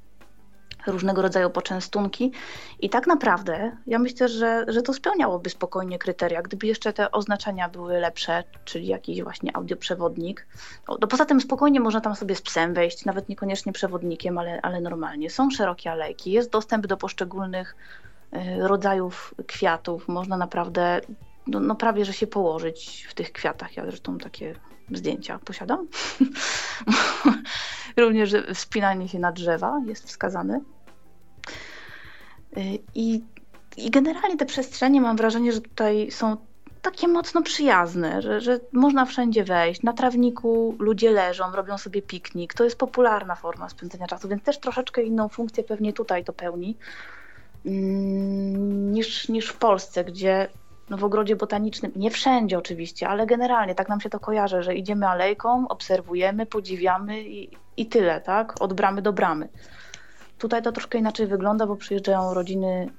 różnego rodzaju poczęstunki. I tak naprawdę ja myślę, że, że to spełniałoby spokojnie kryteria, gdyby jeszcze te oznaczenia były lepsze, czyli jakiś właśnie audioprzewodnik. No, poza tym spokojnie można tam sobie z psem wejść, nawet niekoniecznie przewodnikiem, ale, ale normalnie. Są szerokie alejki, jest dostęp do poszczególnych y, rodzajów kwiatów. Można naprawdę no, no, prawie, że się położyć w tych kwiatach. Ja zresztą takie zdjęcia posiadam. *laughs* Również wspinanie się na drzewa jest wskazane. Y, I, I generalnie te przestrzenie mam wrażenie, że tutaj są takie mocno przyjazne, że, że można wszędzie wejść. Na trawniku ludzie leżą, robią sobie piknik. To jest popularna forma spędzenia czasu, więc też troszeczkę inną funkcję pewnie tutaj to pełni mm, niż, niż w Polsce, gdzie no w ogrodzie botanicznym, nie wszędzie oczywiście, ale generalnie tak nam się to kojarzy, że idziemy alejką, obserwujemy, podziwiamy i, i tyle, tak? Od bramy do bramy. Tutaj to troszkę inaczej wygląda, bo przyjeżdżają rodziny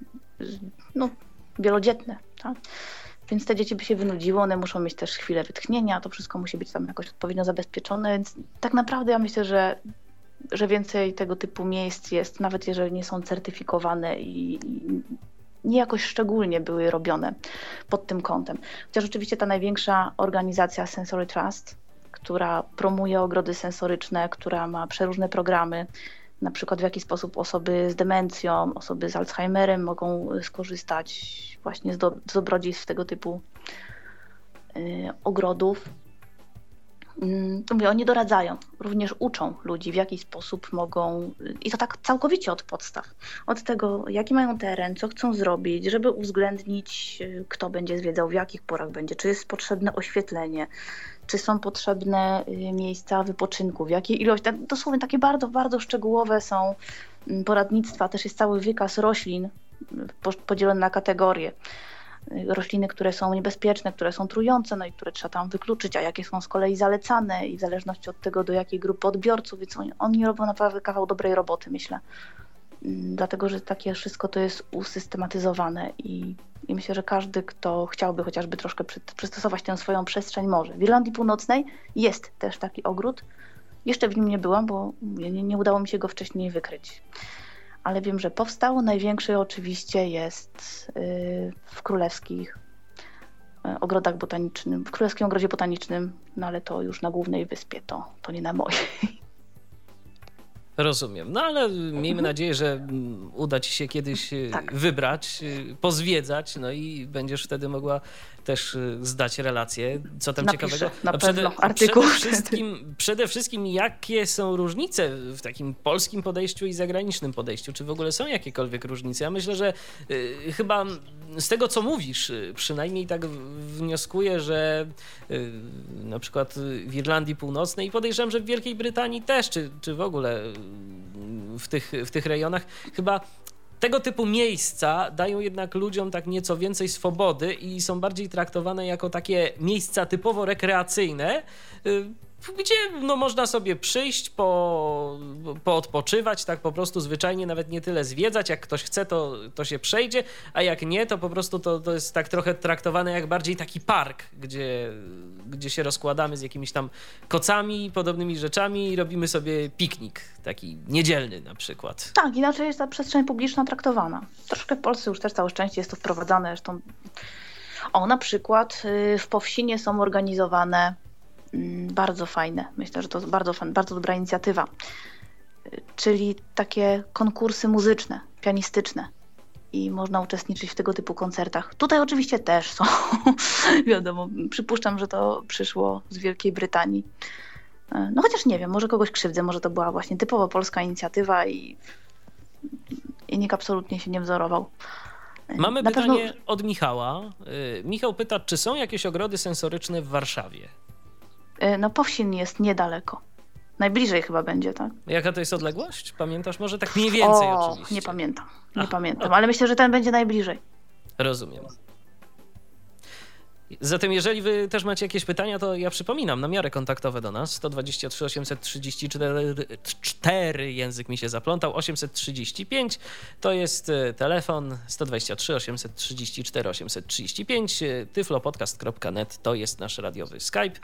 no, wielodzietne, tak? Więc te dzieci by się wynudziły, one muszą mieć też chwilę wytchnienia, to wszystko musi być tam jakoś odpowiednio zabezpieczone, więc tak naprawdę ja myślę, że, że więcej tego typu miejsc jest, nawet jeżeli nie są certyfikowane i, i nie jakoś szczególnie były robione pod tym kątem. Chociaż oczywiście ta największa organizacja Sensory Trust, która promuje ogrody sensoryczne, która ma przeróżne programy, na przykład w jaki sposób osoby z demencją, osoby z Alzheimerem mogą skorzystać właśnie z, do, z dobrodziejstw tego typu y, ogrodów. Mm, mówię, oni doradzają, również uczą ludzi, w jaki sposób mogą, i to tak całkowicie od podstaw, od tego, jaki mają teren, co chcą zrobić, żeby uwzględnić, y, kto będzie zwiedzał, w jakich porach będzie, czy jest potrzebne oświetlenie, czy są potrzebne y, miejsca wypoczynku, w jakiej ilości. Dosłownie takie bardzo, bardzo szczegółowe są mm, poradnictwa, też jest cały wykaz roślin, podzielone na kategorie. Rośliny, które są niebezpieczne, które są trujące, no i które trzeba tam wykluczyć, a jakie są z kolei zalecane i w zależności od tego, do jakiej grupy odbiorców, więc oni, oni robią naprawdę kawał dobrej roboty, myślę. Mm, dlatego, że takie wszystko to jest usystematyzowane i, i myślę, że każdy, kto chciałby chociażby troszkę przy, przystosować tę swoją przestrzeń może. W Irlandii Północnej jest też taki ogród. Jeszcze w nim nie byłam, bo nie, nie udało mi się go wcześniej wykryć. Ale wiem, że powstał. Największy oczywiście jest yy, w królewskich yy, ogrodach botanicznym, w królewskim ogrodzie botanicznym, no ale to już na głównej wyspie, to, to nie na mojej. Rozumiem. No ale miejmy mhm. nadzieję, że mm, uda ci się kiedyś y, tak. wybrać, y, pozwiedzać, no i będziesz wtedy mogła też y, zdać relację. Co tam Napiszę, ciekawego? Na no przede, artykuł. Przede wszystkim, przede wszystkim, jakie są różnice w takim polskim podejściu i zagranicznym podejściu? Czy w ogóle są jakiekolwiek różnice? Ja myślę, że y, chyba z tego, co mówisz, y, przynajmniej tak wnioskuję, że y, na przykład w Irlandii Północnej i podejrzewam, że w Wielkiej Brytanii też, czy, czy w ogóle w tych, w tych rejonach, chyba tego typu miejsca dają jednak ludziom tak nieco więcej swobody i są bardziej traktowane jako takie miejsca typowo rekreacyjne, y, gdzie no, można sobie przyjść, po, poodpoczywać, tak po prostu zwyczajnie, nawet nie tyle zwiedzać, jak ktoś chce, to, to się przejdzie, a jak nie, to po prostu to, to jest tak trochę traktowane jak bardziej taki park, gdzie, gdzie się rozkładamy z jakimiś tam kocami, podobnymi rzeczami i robimy sobie piknik, taki niedzielny na przykład. Tak, inaczej jest ta przestrzeń publiczna traktowana. Troszkę w Polsce już też całe szczęście jest to wprowadzane, zresztą o, na przykład y, w Powsinie są organizowane bardzo fajne. Myślę, że to bardzo, bardzo dobra inicjatywa. Czyli takie konkursy muzyczne, pianistyczne. I można uczestniczyć w tego typu koncertach. Tutaj oczywiście też są. *laughs* Wiadomo, przypuszczam, że to przyszło z Wielkiej Brytanii. No chociaż nie wiem, może kogoś krzywdzę, może to była właśnie typowo polska inicjatywa i, i nikt absolutnie się nie wzorował. Mamy Na pytanie pewno... od Michała. Y, Michał pyta, czy są jakieś ogrody sensoryczne w Warszawie? E, no Powsin jest niedaleko. Najbliżej chyba będzie, tak? Jaka to jest odległość? Pamiętasz może tak mniej więcej o, oczywiście? Nie pamiętam, nie pamiętam, ale myślę, że ten będzie najbliżej. Rozumiem. Zatem jeżeli wy też macie jakieś pytania, to ja przypominam, namiary kontaktowe do nas 123 834 4, język mi się zaplątał, 835 to jest e, telefon 123 834 835 tyflopodcast.net to jest nasz radiowy Skype. E,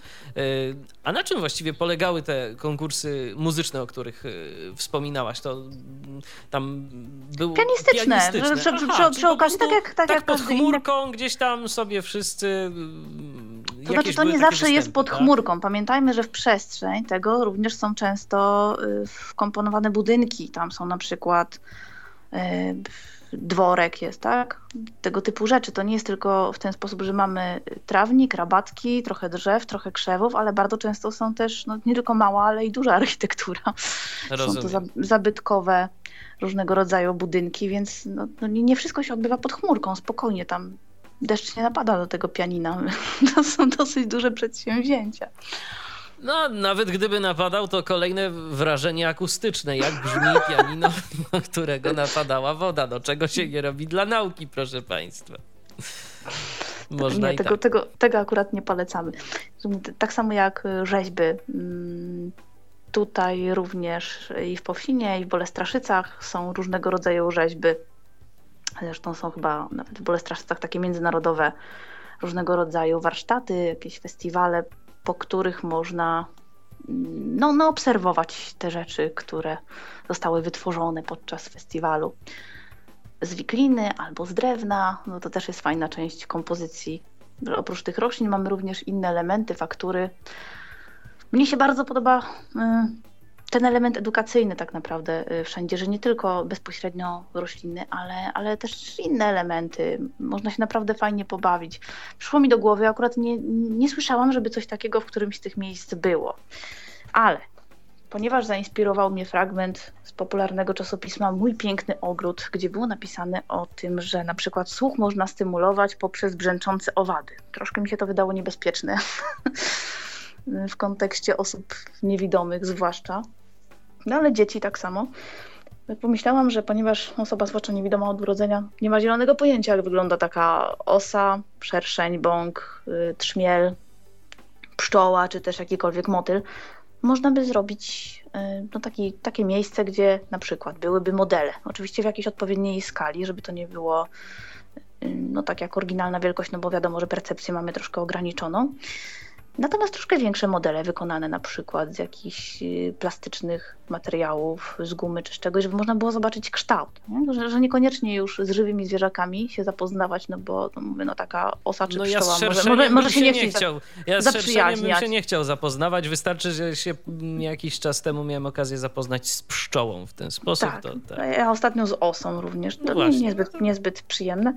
a na czym właściwie polegały te konkursy muzyczne, o których e, wspominałaś? To mm, tam był pianistyczne, pianistyczne. Przy, przy, przy, przy okazji tak jak, tak, tak jak pod chmurką inne... gdzieś tam sobie wszyscy to znaczy, to nie zawsze występy, jest pod tak? chmurką. Pamiętajmy, że w przestrzeń tego również są często y, wkomponowane budynki. Tam są na przykład y, dworek jest, tak? Tego typu rzeczy. To nie jest tylko w ten sposób, że mamy trawnik, rabatki, trochę drzew, trochę krzewów, ale bardzo często są też no, nie tylko mała, ale i duża *laughs* architektura. Rozumiem. Są to zabytkowe różnego rodzaju budynki, więc no, no nie wszystko się odbywa pod chmurką. Spokojnie tam deszcz nie napada do tego pianina. *laughs* To są dosyć duże przedsięwzięcia. No, nawet gdyby napadał, to kolejne wrażenie akustyczne, jak brzmi *laughs* pianino, na którego napadała woda. No, czego się nie robi dla nauki, proszę Państwa. Można nie, tego, tak. tego, tego akurat nie polecamy. Tak samo jak rzeźby. Mm, tutaj również i w Powsinie, i w Bolestraszycach są różnego rodzaju rzeźby Zresztą są chyba nawet w Bolestraszcach takie międzynarodowe różnego rodzaju warsztaty, jakieś festiwale, po których można mm, no, no, obserwować te rzeczy, które zostały wytworzone podczas festiwalu. Z wikliny albo z drewna, no to też jest fajna część kompozycji. Oprócz tych roślin mamy również inne elementy, faktury. Mnie się bardzo podoba y, ten element edukacyjny tak naprawdę y, wszędzie, że nie tylko bezpośrednio rośliny, ale, ale też inne elementy. Można się naprawdę fajnie pobawić. Przyszło mi do głowy, akurat nie, nie słyszałam, żeby coś takiego w którymś z tych miejsc było. Ale ponieważ zainspirował mnie fragment z popularnego czasopisma Mój Piękny Ogród, gdzie było napisane o tym, że na przykład słuch można stymulować poprzez brzęczące owady. Troszkę mi się to wydało niebezpieczne *laughs* w kontekście osób niewidomych zwłaszcza no ale dzieci tak samo. Pomyślałam, że ponieważ osoba zwłaszcza niewidoma od urodzenia nie ma zielonego pojęcia, jak wygląda taka osa, szerszeń, bąk, y, trzmiel, pszczoła, czy też jakikolwiek motyl, można by zrobić y, no, taki, takie miejsce, gdzie na przykład byłyby modele. Oczywiście w jakiejś odpowiedniej skali, żeby to nie było y, no, tak jak oryginalna wielkość, no bo wiadomo, że percepcję mamy troszkę ograniczoną. Natomiast troszkę większe modele wykonane na przykład z jakichś plastycznych materiałów, z gumy czy z czegoś, żeby można było zobaczyć kształt. Nie? Że, że, niekoniecznie już z żywymi zwierzakami się zapoznawać, no bo to mówię, no taka osa czy no pszczoła ja może, może, może się nie, nie chciał. Ja z bym się nie chciał zapoznawać. Wystarczy, że się jakiś czas temu miałem okazję zapoznać z pszczołą w ten sposób. Tak, to, tak. ja ostatnio z osą również. To no niezbyt, niezbyt przyjemne.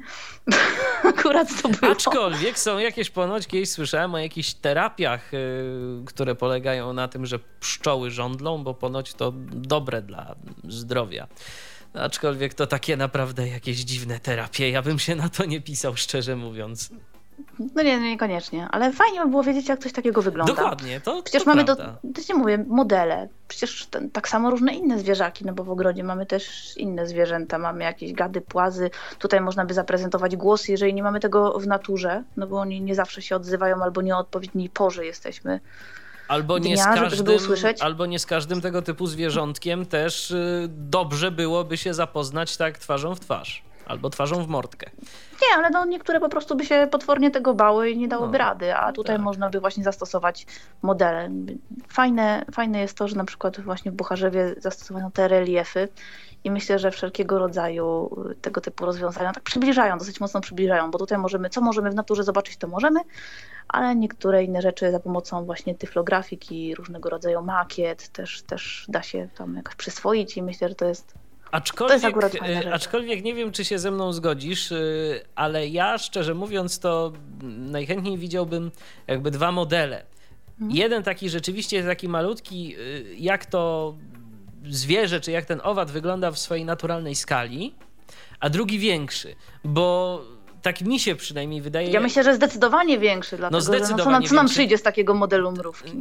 *laughs* Akurat to było. Aczkolwiek są jakieś ponoć, kiedyś słyszałem o jakichś terapiach, y, które polegają na tym, że pszczoły żądlą, bo ponoć to dobre dla zdrowia. Aczkolwiek to takie naprawdę jakieś dziwne terapie. Ja bym się na to nie pisał, szczerze mówiąc. No nie, niekoniecznie, ale fajnie by było wiedzieć, jak coś takiego wygląda. Dokładnie, to Przecież to mamy, prawda. do, to nie mówię, modele. Przecież ten, tak samo różne inne zwierzaki, no bo w ogrodzie mamy też inne zwierzęta, mamy jakieś gady, płazy. Tutaj można by zaprezentować głosy, jeżeli nie mamy tego w naturze, no bo oni nie zawsze się odzywają albo nie o odpowiedniej porze jesteśmy. Albo nie, dnia, z każdym, albo nie z każdym tego typu zwierzątkiem też y, dobrze byłoby się zapoznać tak twarzą w twarz. Albo twarzą w mordkę. Nie, ale no niektóre po prostu by się potwornie tego bały i nie dałoby No, rady, a tutaj tak. można by właśnie zastosować modele. Fajne, fajne jest to, że na przykład właśnie w Bucharzewie zastosowano te reliefy i myślę, że wszelkiego rodzaju tego typu rozwiązania tak przybliżają, dosyć mocno przybliżają, bo tutaj możemy, co możemy w naturze zobaczyć, to możemy, ale niektóre inne rzeczy za pomocą właśnie tyflografiki, różnego rodzaju makiet też, też da się tam jakoś przyswoić i myślę, że to jest Aczkolwiek, rzecz. aczkolwiek nie wiem, czy się ze mną zgodzisz, y, ale ja szczerze mówiąc, to najchętniej widziałbym jakby dwa modele. Mhm. Jeden taki rzeczywiście taki malutki, y, jak to zwierzę, czy jak ten owad wygląda w swojej naturalnej skali, a drugi większy, bo tak mi się przynajmniej wydaje. Ja myślę, że zdecydowanie większy, dlatego że no, co, nam, zdecydowanie co nam przyjdzie z takiego modelu mrówki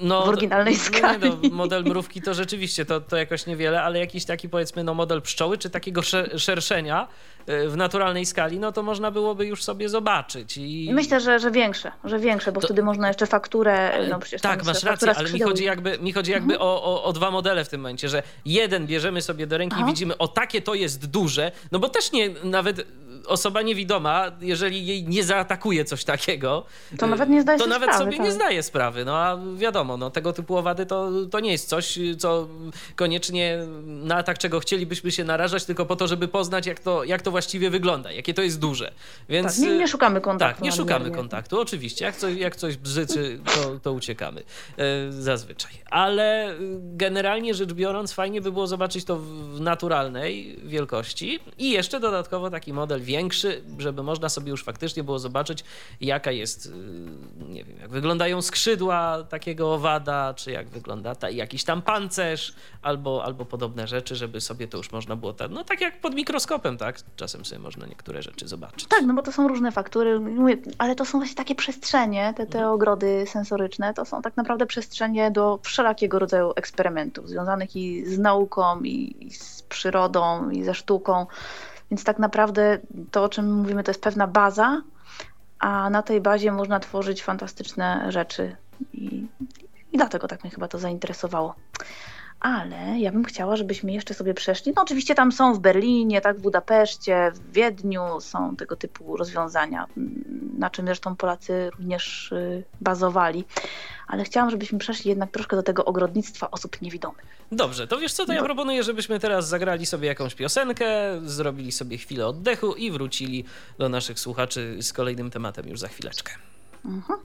no, w oryginalnej no, skali. Nie, no, model *laughs* mrówki to rzeczywiście to, to jakoś niewiele, ale jakiś taki powiedzmy no, model pszczoły, czy takiego sze- szerszenia y, w naturalnej skali, no to można byłoby już sobie zobaczyć. I... Myślę, że, że większe, że większe, bo To- wtedy można jeszcze fakturę, no przecież tak, masz rację, ale mi chodzi jakby, mi chodzi jakby o, o, o dwa modele w tym momencie, że jeden bierzemy sobie do ręki Aha. i widzimy, o takie to jest duże, no bo też nie, nawet osoba niewidoma, jeżeli jej nie zaatakuje coś takiego, To nawet nie zdaje to sobie nawet sprawy, sobie tak. nie zdaje sprawy. No a wiadomo, no, tego typu owady to, to nie jest coś, co koniecznie na atak czego chcielibyśmy się narażać, tylko po to, żeby poznać, jak to, jak to właściwie wygląda, jakie to jest duże. Więc, Tak, nie, nie szukamy kontaktu. tak, nie szukamy kontaktu, oczywiście. Jak coś, jak coś bzyczy, to, to uciekamy e, zazwyczaj. Ale generalnie rzecz biorąc, fajnie by było zobaczyć to w naturalnej wielkości i jeszcze dodatkowo taki model większy, żeby można sobie już faktycznie było zobaczyć, jaka jest, e, nie wiem, jak wyglądają skrzydła takiego owada, czy jak wygląda ta, jakiś tam pancerz, albo, albo podobne rzeczy, żeby sobie to już można było, tak, no tak jak pod mikroskopem, tak? Czasem sobie można niektóre rzeczy zobaczyć. Tak, no bo to są różne faktury, mówię, ale to są właśnie takie przestrzenie, te, te Mhm. ogrody sensoryczne, to są tak naprawdę przestrzenie do wszelakiego rodzaju eksperymentów, związanych i z nauką, i, i z przyrodą, i ze sztuką. Więc tak naprawdę to, o czym mówimy, to jest pewna baza, a na tej bazie można tworzyć fantastyczne rzeczy. I, i dlatego tak mnie chyba to zainteresowało. Ale ja bym chciała, żebyśmy jeszcze sobie przeszli. No oczywiście tam są w Berlinie, tak, w Budapeszcie, w Wiedniu są tego typu rozwiązania, mm, na czym zresztą Polacy również y, bazowali. Ale chciałam, żebyśmy przeszli jednak troszkę do tego ogrodnictwa osób niewidomych. Dobrze, to wiesz co, to ja No. proponuję, żebyśmy teraz zagrali sobie jakąś piosenkę, zrobili sobie chwilę oddechu i wrócili do naszych słuchaczy z kolejnym tematem już za chwileczkę. Mhm.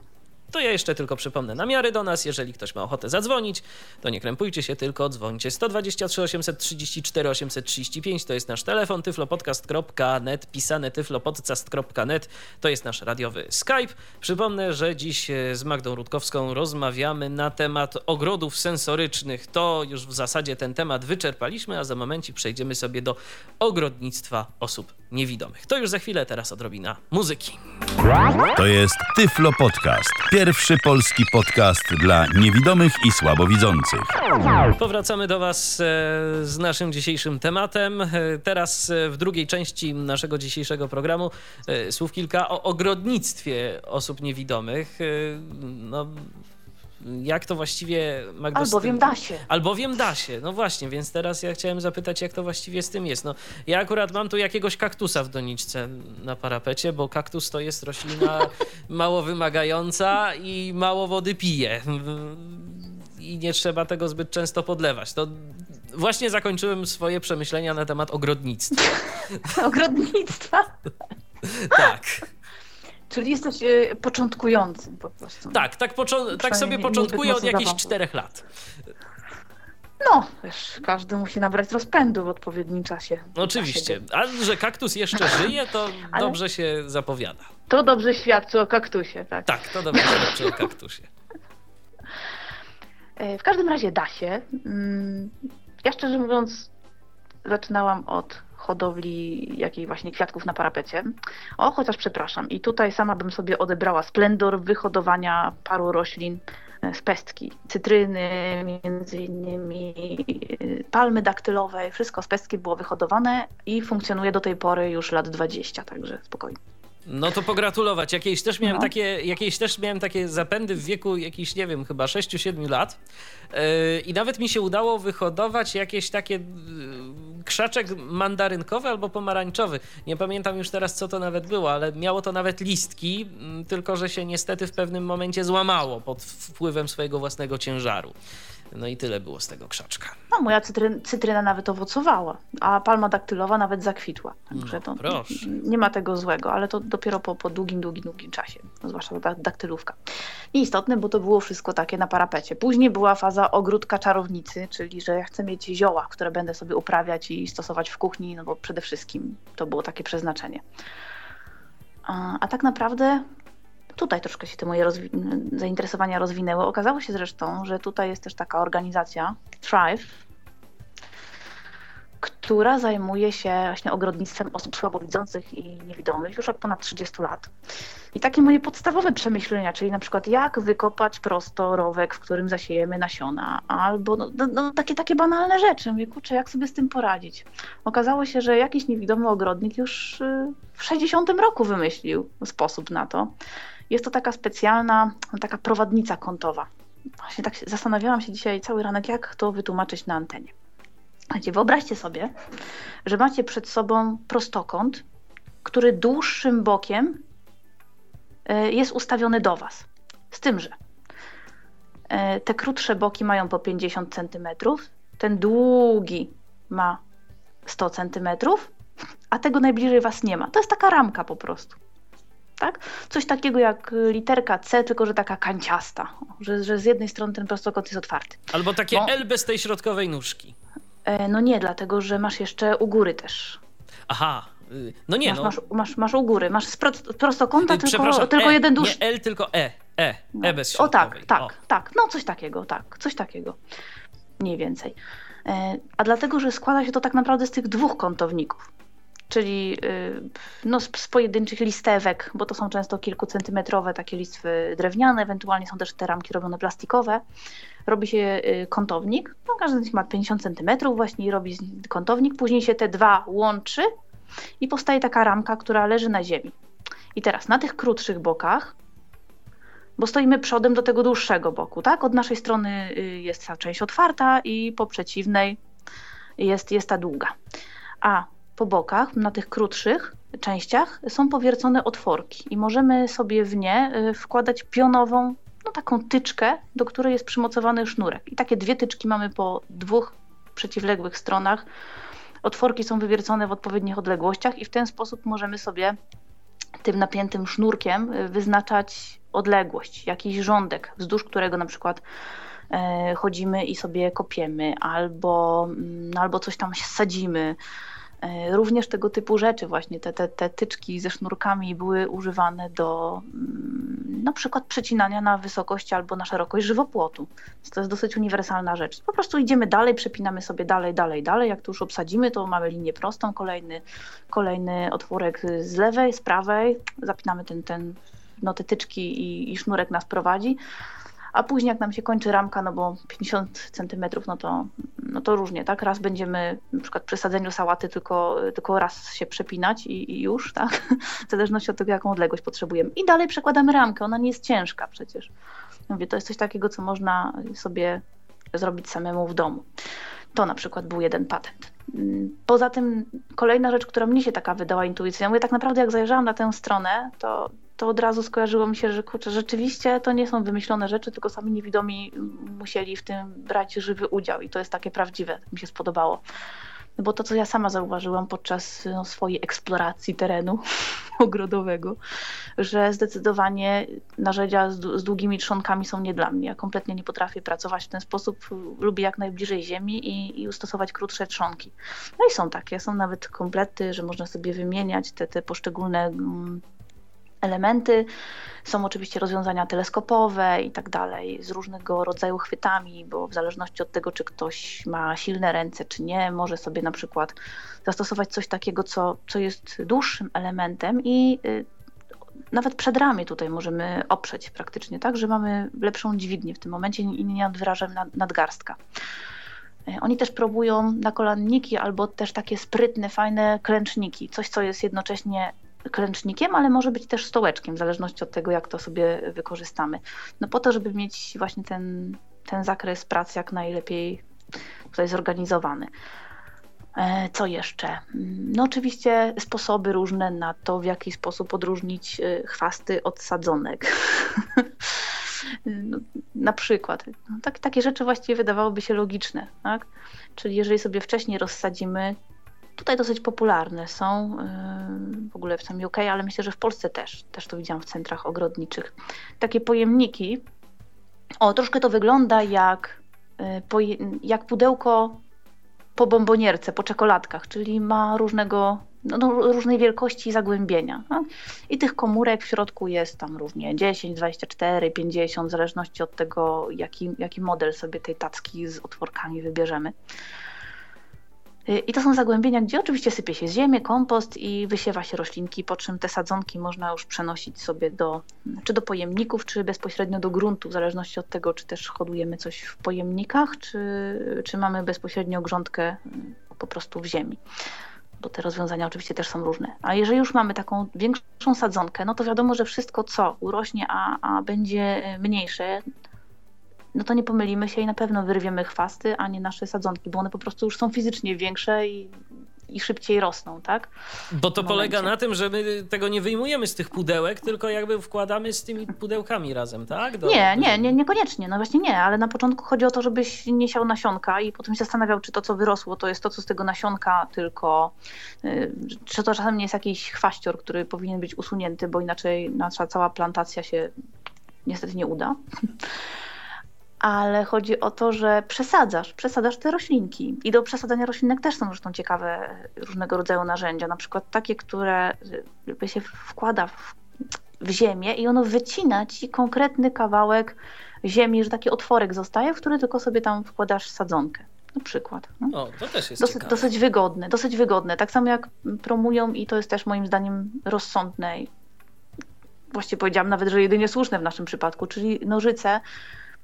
To ja jeszcze tylko przypomnę namiary do nas. Jeżeli ktoś ma ochotę zadzwonić, to nie krępujcie się, tylko dzwońcie. 123 834 835 to jest nasz telefon, tyflopodcast.net, pisane tyflopodcast.net to jest nasz radiowy Skype. Przypomnę, że dziś e, z Magdą Rutkowską rozmawiamy na temat ogrodów sensorycznych. To już w zasadzie ten temat wyczerpaliśmy, a za momencik przejdziemy sobie do ogrodnictwa osób niewidomych. To już za chwilę, teraz odrobina muzyki. To jest Tyflo Podcast. Pierwszy polski podcast dla niewidomych i słabowidzących. Powracamy do Was e, z naszym dzisiejszym tematem. E, teraz e, w drugiej części naszego dzisiejszego programu słów kilka o ogrodnictwie osób niewidomych. No, jak to właściwie Magda, Albowiem da się. Albowiem da się, no właśnie, więc teraz ja chciałem zapytać, jak to właściwie z tym jest. No, ja akurat mam tu jakiegoś kaktusa w doniczce na parapecie, bo kaktus to jest roślina *laughs* mało wymagająca i mało wody pije. I nie trzeba tego zbyt często podlewać. To właśnie zakończyłem swoje przemyślenia na temat ogrodnictwa. *laughs* ogrodnictwa? tak. Czyli jesteś y, początkującym po prostu. Tak, tak, tak sobie początkuję od jakichś czterech lat. No, wiesz, każdy musi nabrać rozpędu w odpowiednim czasie. Oczywiście. A że kaktus jeszcze *laughs* żyje, to dobrze się zapowiada. To dobrze świadczy o kaktusie, tak? Tak, to dobrze świadczy o kaktusie. *laughs* E, w każdym razie da się. Mm, ja szczerze mówiąc zaczynałam od hodowli jakiej właśnie kwiatków na parapecie. O, chociaż przepraszam. I tutaj sama bym sobie odebrała splendor wyhodowania paru roślin e, z pestki. Cytryny, między innymi e, palmy daktylowe, wszystko z pestki było wyhodowane i funkcjonuje do tej pory już lat 20, także spokojnie. No to pogratulować. Jakieś też miałem, no. takie, jakieś też miałem takie zapędy w wieku jakichś, nie wiem, chyba 6-7 lat. Yy, I nawet mi się udało wyhodować jakieś takie krzaczek mandarynkowy albo pomarańczowy. Nie pamiętam już teraz, co to nawet było, ale miało to nawet listki, yy, tylko że się niestety w pewnym momencie złamało pod wpływem swojego własnego ciężaru. No i tyle było z tego krzaczka. No, moja cytryn, cytryna nawet owocowała, a palma daktylowa nawet zakwitła. Także no, to nie ma tego złego, ale to dopiero po, po długim, długim, długim czasie, zwłaszcza ta daktylówka. I istotne, bo to było wszystko takie na parapecie. Później była faza ogródka czarownicy, czyli że ja chcę mieć zioła, które będę sobie uprawiać i stosować w kuchni, no bo przede wszystkim to było takie przeznaczenie. A, a tak naprawdę tutaj troszkę się te moje rozwi zainteresowania rozwinęły. Okazało się zresztą, że tutaj jest też taka organizacja Thrive, która zajmuje się właśnie ogrodnictwem osób słabowidzących i niewidomych już od ponad 30 lat. I takie moje podstawowe przemyślenia, czyli na przykład jak wykopać prosto rowek, w którym zasiejemy nasiona, albo no, no, no, takie, takie banalne rzeczy. Mówię, kurczę, jak sobie z tym poradzić? Okazało się, że jakiś niewidomy ogrodnik już y, w 60 roku wymyślił sposób na to. Jest to taka specjalna, taka prowadnica kątowa. Właśnie tak zastanawiałam się dzisiaj cały ranek, jak to wytłumaczyć na antenie. Słuchajcie, wyobraźcie sobie, że macie przed sobą prostokąt, który dłuższym bokiem e, jest ustawiony do Was. Z tym, że e, te krótsze boki mają po 50 cm, ten długi ma 100 cm, a tego najbliżej Was nie ma. To jest taka ramka po prostu tak? Coś takiego jak literka C, tylko że taka kanciasta, że, że z jednej strony ten prostokąt jest otwarty. Albo takie no. L bez tej środkowej nóżki. E, no nie, dlatego że masz jeszcze u góry też. Aha, y, no nie, masz, no. Masz, masz, masz u góry, masz z prostokąta tylko, tylko e, jeden dłuższy. Nie L, tylko E, E, no. E bez środkowej. O tak, tak, o. tak, no coś takiego, tak, coś takiego, mniej więcej. E, a dlatego, że składa się to tak naprawdę z tych dwóch kątowników czyli y, no, z, pojedynczych listewek, bo to są często kilkucentymetrowe takie listwy drewniane, ewentualnie są też te ramki robione plastikowe. Robi się y, kątownik, no, każdy z nich ma 50 centymetrów właśnie i robi kątownik, później się te dwa łączy i powstaje taka ramka, która leży na ziemi. I teraz na tych krótszych bokach, bo stoimy przodem do tego dłuższego boku, tak? Od naszej strony y, jest ta część otwarta i po przeciwnej jest, jest ta długa. A po bokach, na tych krótszych częściach są powiercone otworki i możemy sobie w nie y, wkładać pionową, no taką tyczkę, do której jest przymocowany sznurek. I takie dwie tyczki mamy po dwóch przeciwległych stronach. Otworki są wywiercone w odpowiednich odległościach i w ten sposób możemy sobie tym napiętym sznurkiem y, wyznaczać odległość, jakiś rządek, wzdłuż którego na przykład y, chodzimy i sobie kopiemy, albo, mm, albo coś tam sadzimy, E, również tego typu rzeczy, właśnie te, te, te tyczki ze sznurkami były używane do mm, na przykład przecinania na wysokość albo na szerokość żywopłotu. Więc to jest dosyć uniwersalna rzecz. Po prostu idziemy dalej, przepinamy sobie dalej, dalej, dalej. Jak to już obsadzimy, to mamy linię prostą, kolejny, kolejny otworek z lewej, z prawej, zapinamy ten, ten no, te tyczki i, i sznurek nas prowadzi. A później jak nam się kończy ramka, no bo 50 centymetrów, no to, no to różnie, tak? Raz będziemy na przykład przy sadzeniu sałaty tylko, tylko raz się przepinać i, i już, tak? *laughs* W zależności od tego, jaką odległość potrzebujemy. I dalej przekładamy ramkę, ona nie jest ciężka przecież. Mówię, to jest coś takiego, co można sobie zrobić samemu w domu. To na przykład był jeden patent. Poza tym kolejna rzecz, która mnie się taka wydała intuicyjna, mówię, tak naprawdę jak zajrzałam na tę stronę, to, to od razu skojarzyło mi się, że kurczę, rzeczywiście to nie są wymyślone rzeczy, tylko sami niewidomi musieli w tym brać żywy udział i to jest takie prawdziwe, mi się spodobało. No bo to, co ja sama zauważyłam podczas no, swojej eksploracji terenu *laughs* ogrodowego, że zdecydowanie narzędzia z, z, długimi trzonkami są nie dla mnie. Ja kompletnie nie potrafię pracować w ten sposób. Lubię jak najbliżej ziemi i, i ustosować krótsze trzonki. No i są takie, są nawet komplety, że można sobie wymieniać te, te poszczególne mm, elementy. Są oczywiście rozwiązania teleskopowe i tak dalej, z różnego rodzaju chwytami, bo w zależności od tego, czy ktoś ma silne ręce, czy nie, może sobie na przykład zastosować coś takiego, co, co jest dłuższym elementem i y, nawet przed ramię tutaj możemy oprzeć praktycznie, tak, że mamy lepszą dźwignię w tym momencie i nie nadwrażam nad, nadgarstka. Y, oni też próbują nakolanniki albo też takie sprytne, fajne klęczniki, coś co jest jednocześnie klęcznikiem, ale może być też stołeczkiem, w zależności od tego, jak to sobie wykorzystamy. No po to, żeby mieć właśnie ten, ten zakres pracy jak najlepiej tutaj zorganizowany. E, co jeszcze? No oczywiście sposoby różne na to, w jaki sposób odróżnić e, chwasty od sadzonek. *laughs* No, na przykład. No, tak, takie rzeczy właściwie wydawałoby się logiczne. Tak? Czyli jeżeli sobie wcześniej rozsadzimy tutaj dosyć popularne są, y, w ogóle w samym UK, ale myślę, że w Polsce też, też to widziałam w centrach ogrodniczych. Takie pojemniki, o troszkę to wygląda jak, y, jak pudełko po bombonierce, po czekoladkach, czyli ma różnego, no, no różnej wielkości zagłębienia. No? I tych komórek w środku jest tam różnie 10, 24, 50, w zależności od tego, jaki, jaki model sobie tej tacki z otworkami wybierzemy. Y, I to są zagłębienia, gdzie oczywiście sypie się ziemię, kompost i wysiewa się roślinki, po czym te sadzonki można już przenosić sobie do, czy do pojemników, czy bezpośrednio do gruntu, w zależności od tego, czy też hodujemy coś w pojemnikach, czy, czy mamy bezpośrednio grządkę y, po prostu w ziemi bo te rozwiązania oczywiście też są różne. A jeżeli już mamy taką większą sadzonkę, no to wiadomo, że wszystko co urośnie, a, a będzie mniejsze, no to nie pomylimy się i na pewno wyrwiemy chwasty, a nie nasze sadzonki, bo one po prostu już są fizycznie większe i, i szybciej rosną, tak? Bo to polega na tym, że my tego nie wyjmujemy z tych pudełek, tylko jakby wkładamy z tymi pudełkami razem, tak? Do, nie, do... nie, nie, niekoniecznie, no właśnie nie, ale na początku chodzi o to, żebyś nie siał nasionka i potem się zastanawiał, czy to, co wyrosło, to jest to, co z tego nasionka, tylko yy, czy to czasem nie jest jakiś chwaścior, który powinien być usunięty, bo inaczej nasza cała plantacja się niestety nie uda. *laughs* ale chodzi o to, że przesadzasz, przesadzasz te roślinki. I do przesadzania roślinek też są zresztą ciekawe różnego rodzaju narzędzia, na przykład takie, które się wkłada w, w ziemię i ono wycina ci konkretny kawałek ziemi, że taki otworek zostaje, w który tylko sobie tam wkładasz sadzonkę. Na przykład. No. O, to też jest dosyć, dosyć wygodne, dosyć wygodne. Tak samo jak promują i to jest też moim zdaniem rozsądne. Właściwie powiedziałam nawet, że jedynie słuszne w naszym przypadku, czyli nożyce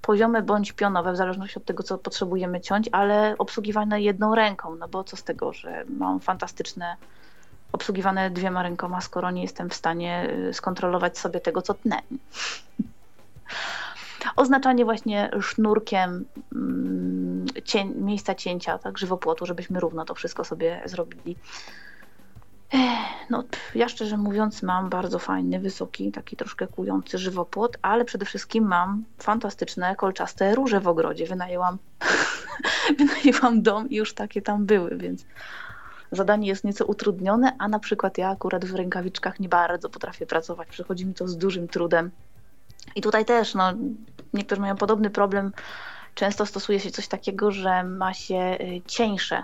poziome bądź pionowe, w zależności od tego, co potrzebujemy ciąć, ale obsługiwane jedną ręką, no bo co z tego, że mam fantastyczne obsługiwane dwiema rękoma, skoro nie jestem w stanie y, skontrolować sobie tego, co tnę. *laughs* Oznaczanie właśnie sznurkiem mm, cię, miejsca cięcia, tak, żywopłotu, żebyśmy równo to wszystko sobie zrobili. No, ja szczerze mówiąc mam bardzo fajny, wysoki, taki troszkę kujący żywopłot, ale przede wszystkim mam fantastyczne, kolczaste róże w ogrodzie. Wynajęłam, *laughs* wynajęłam dom i już takie tam były, więc zadanie jest nieco utrudnione, a na przykład ja akurat w rękawiczkach nie bardzo potrafię pracować. Przychodzi mi to z dużym trudem. I tutaj też, no, niektórzy mają podobny problem. Często stosuje się coś takiego, że ma się y, cieńsze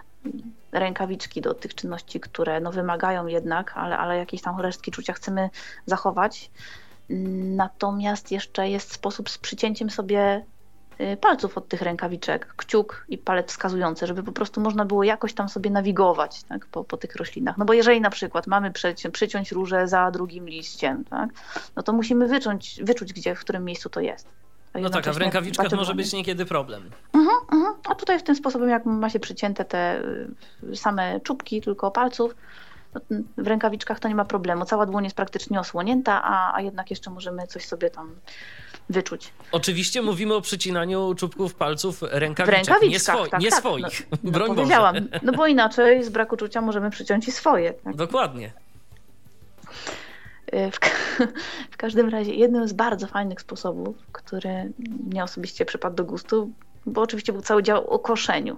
rękawiczki do tych czynności, które no, wymagają jednak, ale, ale jakieś tam resztki czucia chcemy zachować. Natomiast jeszcze jest sposób z przycięciem sobie y, palców od tych rękawiczek, kciuk i palec wskazujący, żeby po prostu można było jakoś tam sobie nawigować tak, po, po tych roślinach. No bo jeżeli na przykład mamy przyciąć, przyciąć różę za drugim liściem, tak, no to musimy wyczuć gdzie, w którym miejscu to jest. No tak, a w rękawiczkach może być niekiedy problem. Mhm, mhm. A tutaj w ten sposób, jak ma się przycięte te y, same czubki tylko palców, no, w rękawiczkach to nie ma problemu. Cała dłoń jest praktycznie osłonięta, a, a jednak jeszcze możemy coś sobie tam wyczuć. Oczywiście mówimy o przycinaniu czubków palców rękawiczek, nie, swo tak, nie tak. swoich. No, *laughs* Broń no, Boże. powiedziałam. No bo inaczej z braku czucia możemy przyciąć i swoje. Tak? Dokładnie. W, ka *laughs* w każdym razie jednym z bardzo fajnych sposobów, który mnie osobiście przypadł do gustu, bo oczywiście był cały dział o koszeniu.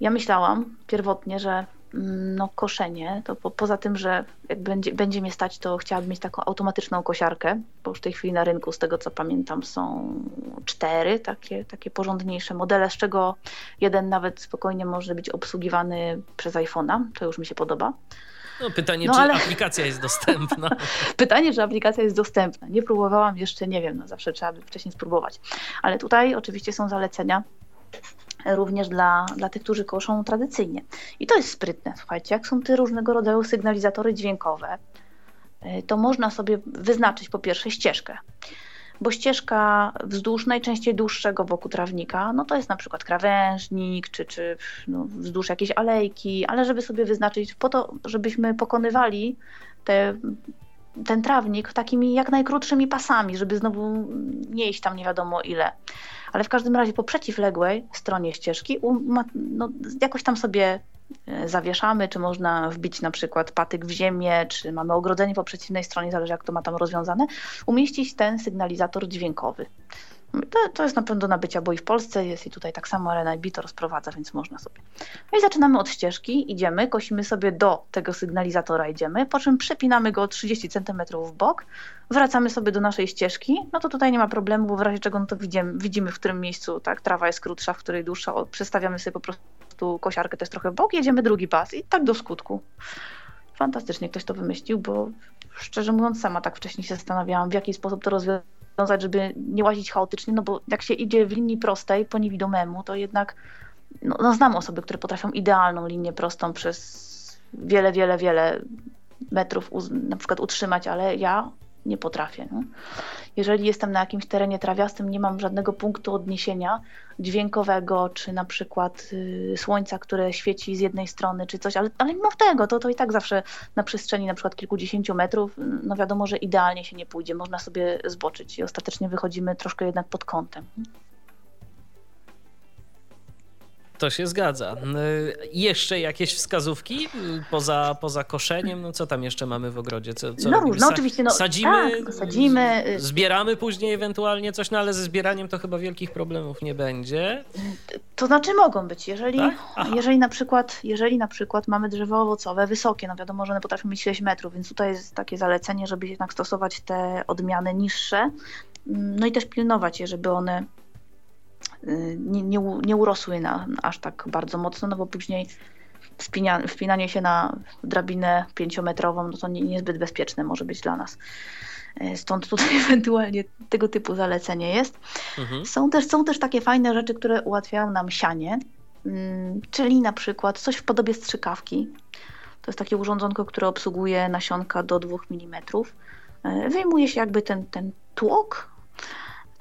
Ja myślałam pierwotnie, że mm, no, koszenie, to po, poza tym, że jak będzie, będzie mnie stać, to chciałabym mieć taką automatyczną kosiarkę, bo już w tej chwili na rynku, z tego co pamiętam, są cztery takie, takie porządniejsze modele, z czego jeden nawet spokojnie może być obsługiwany przez iPhone'a. To już mi się podoba. No, pytanie, No, czy ale- aplikacja jest dostępna. *laughs* Pytanie, czy aplikacja jest dostępna. Nie próbowałam, jeszcze nie wiem, no zawsze trzeba by wcześniej spróbować. Ale tutaj oczywiście są zalecenia również dla, dla tych, którzy koszą tradycyjnie. I to jest sprytne, słuchajcie, jak są te różnego rodzaju sygnalizatory dźwiękowe, y, to można sobie wyznaczyć po pierwsze ścieżkę. Bo ścieżka wzdłuż najczęściej dłuższego wokół trawnika, no to jest na przykład krawężnik, czy, czy no, wzdłuż jakiejś alejki, ale żeby sobie wyznaczyć po to, żebyśmy pokonywali te ten trawnik takimi jak najkrótszymi pasami, żeby znowu nie iść tam nie wiadomo ile. Ale w każdym razie po przeciwległej stronie ścieżki uma- no, jakoś tam sobie zawieszamy, czy można wbić na przykład patyk w ziemię, czy mamy ogrodzenie po przeciwnej stronie, zależy jak to ma tam rozwiązane, umieścić ten sygnalizator dźwiękowy. To, to jest na pewno do nabycia, bo i w Polsce jest i tutaj tak samo RNIB to rozprowadza, więc można sobie. No i zaczynamy od ścieżki, idziemy, kosimy sobie do tego sygnalizatora, idziemy, po czym przepinamy go o 30 cm w bok, wracamy sobie do naszej ścieżki, no to tutaj nie ma problemu, bo w razie czego no to widzimy, widzimy w którym miejscu tak, trawa jest krótsza, w której dłuższa, przestawiamy sobie po prostu kosiarkę też trochę w bok, jedziemy drugi pas i tak do skutku. Fantastycznie ktoś to wymyślił, bo szczerze mówiąc sama tak wcześniej się zastanawiałam, w jaki sposób to rozwiązać, żeby nie łazić chaotycznie, no bo jak się idzie w linii prostej po niewidomemu, to jednak no, no znam osoby, które potrafią idealną linię prostą przez wiele, wiele, wiele metrów uz- na przykład utrzymać, ale ja nie potrafię. No. Jeżeli jestem na jakimś terenie trawiastym, nie mam żadnego punktu odniesienia dźwiękowego, czy na przykład y, słońca, które świeci z jednej strony, czy coś, ale, ale mimo tego, to, to i tak zawsze na przestrzeni na przykład kilkudziesięciu metrów, no wiadomo, że idealnie się nie pójdzie, można sobie zboczyć i ostatecznie wychodzimy troszkę jednak pod kątem. To się zgadza. Y, Jeszcze jakieś wskazówki y, poza, poza koszeniem? No co tam jeszcze mamy w ogrodzie? Co, co No Sa- oczywiście, no, sadzimy, tak, sadzimy, zbieramy później ewentualnie coś, no ale ze zbieraniem to chyba wielkich problemów nie będzie. To znaczy mogą być, jeżeli, Tak? Jeżeli, na przykład, jeżeli na przykład mamy drzewo owocowe wysokie, no wiadomo, że one potrafią mieć 6 metrów, więc tutaj jest takie zalecenie, żeby jednak stosować te odmiany niższe, Mm, no i też pilnować je, żeby one nie, nie, nie urosły na, aż tak bardzo mocno, no bo później wspina, wpinanie się na drabinę pięciometrową, no to nie, niezbyt bezpieczne może być dla nas. Y, Stąd tutaj *laughs* ewentualnie tego typu zalecenie jest. Mhm. Są też, są też takie fajne rzeczy, które ułatwiają nam sianie, mm, czyli na przykład coś w podobie strzykawki. To jest takie urządzonko, które obsługuje nasionka do 2 mm. E, Wyjmuje się jakby ten, ten tłok,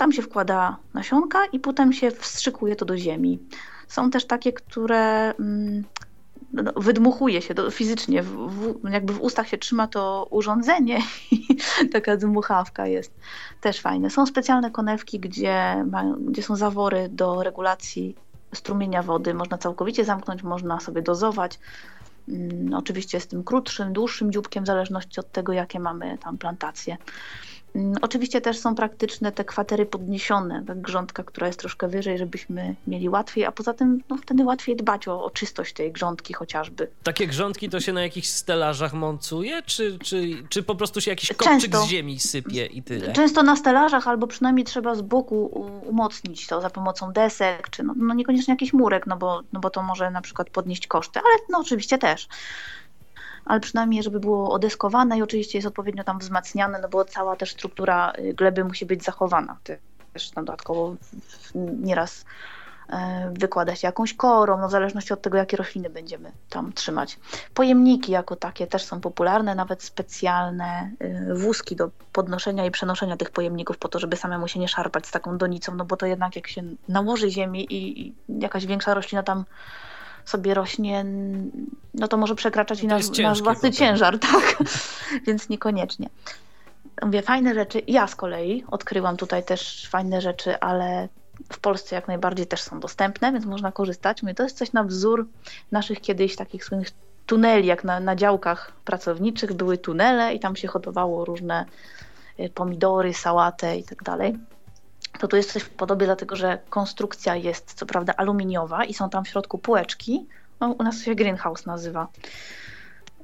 tam się wkłada nasionka i potem się wstrzykuje to do ziemi. Są też takie, które mm, no, wydmuchuje się to fizycznie, w, w, jakby w ustach się trzyma to urządzenie *laughs* i taka dmuchawka jest też fajne. Są specjalne konewki, gdzie, mają, gdzie są zawory do regulacji strumienia wody. Można całkowicie zamknąć, można sobie dozować. Mm, Oczywiście z tym krótszym, dłuższym dzióbkiem, w zależności od tego, jakie mamy tam plantacje. Mm, Oczywiście też są praktyczne te kwatery podniesione, tak grządka, która jest troszkę wyżej, żebyśmy mieli łatwiej, a poza tym no, wtedy łatwiej dbać o, o czystość tej grządki chociażby. Takie grządki to się na jakichś stelażach montuje, czy, czy, czy po prostu się jakiś kopczyk Często. z ziemi sypie i tyle? Często na stelażach albo przynajmniej trzeba z boku umocnić to za pomocą desek, czy no, no niekoniecznie jakiś murek, no bo, no bo to może na przykład podnieść koszty, ale no oczywiście też. Ale przynajmniej, żeby było odeskowane i oczywiście jest odpowiednio tam wzmacniane, no bo cała też struktura y, gleby musi być zachowana też tam dodatkowo nieraz E, wykłada się jakąś korą, no w zależności od tego, jakie rośliny będziemy tam trzymać. Pojemniki jako takie też są popularne, nawet specjalne e, wózki do podnoszenia i przenoszenia tych pojemników po to, żeby samemu się nie szarpać z taką donicą, no bo to jednak jak się nałoży ziemi i jakaś większa roślina tam sobie rośnie, no to może przekraczać i nasz, nasz własny ciężar, *laughs* tak, więc niekoniecznie. Mówię, fajne rzeczy. Ja z kolei odkryłam tutaj też fajne rzeczy, ale w Polsce jak najbardziej też są dostępne, więc można korzystać. Mówię, to jest coś na wzór naszych kiedyś takich słynnych tuneli, jak na, na działkach pracowniczych były tunele i tam się hodowało różne y, pomidory, sałatę i tak dalej. To tu jest coś w podobie, dlatego że konstrukcja jest co prawda aluminiowa i są tam w środku półeczki. No, u nas się greenhouse nazywa.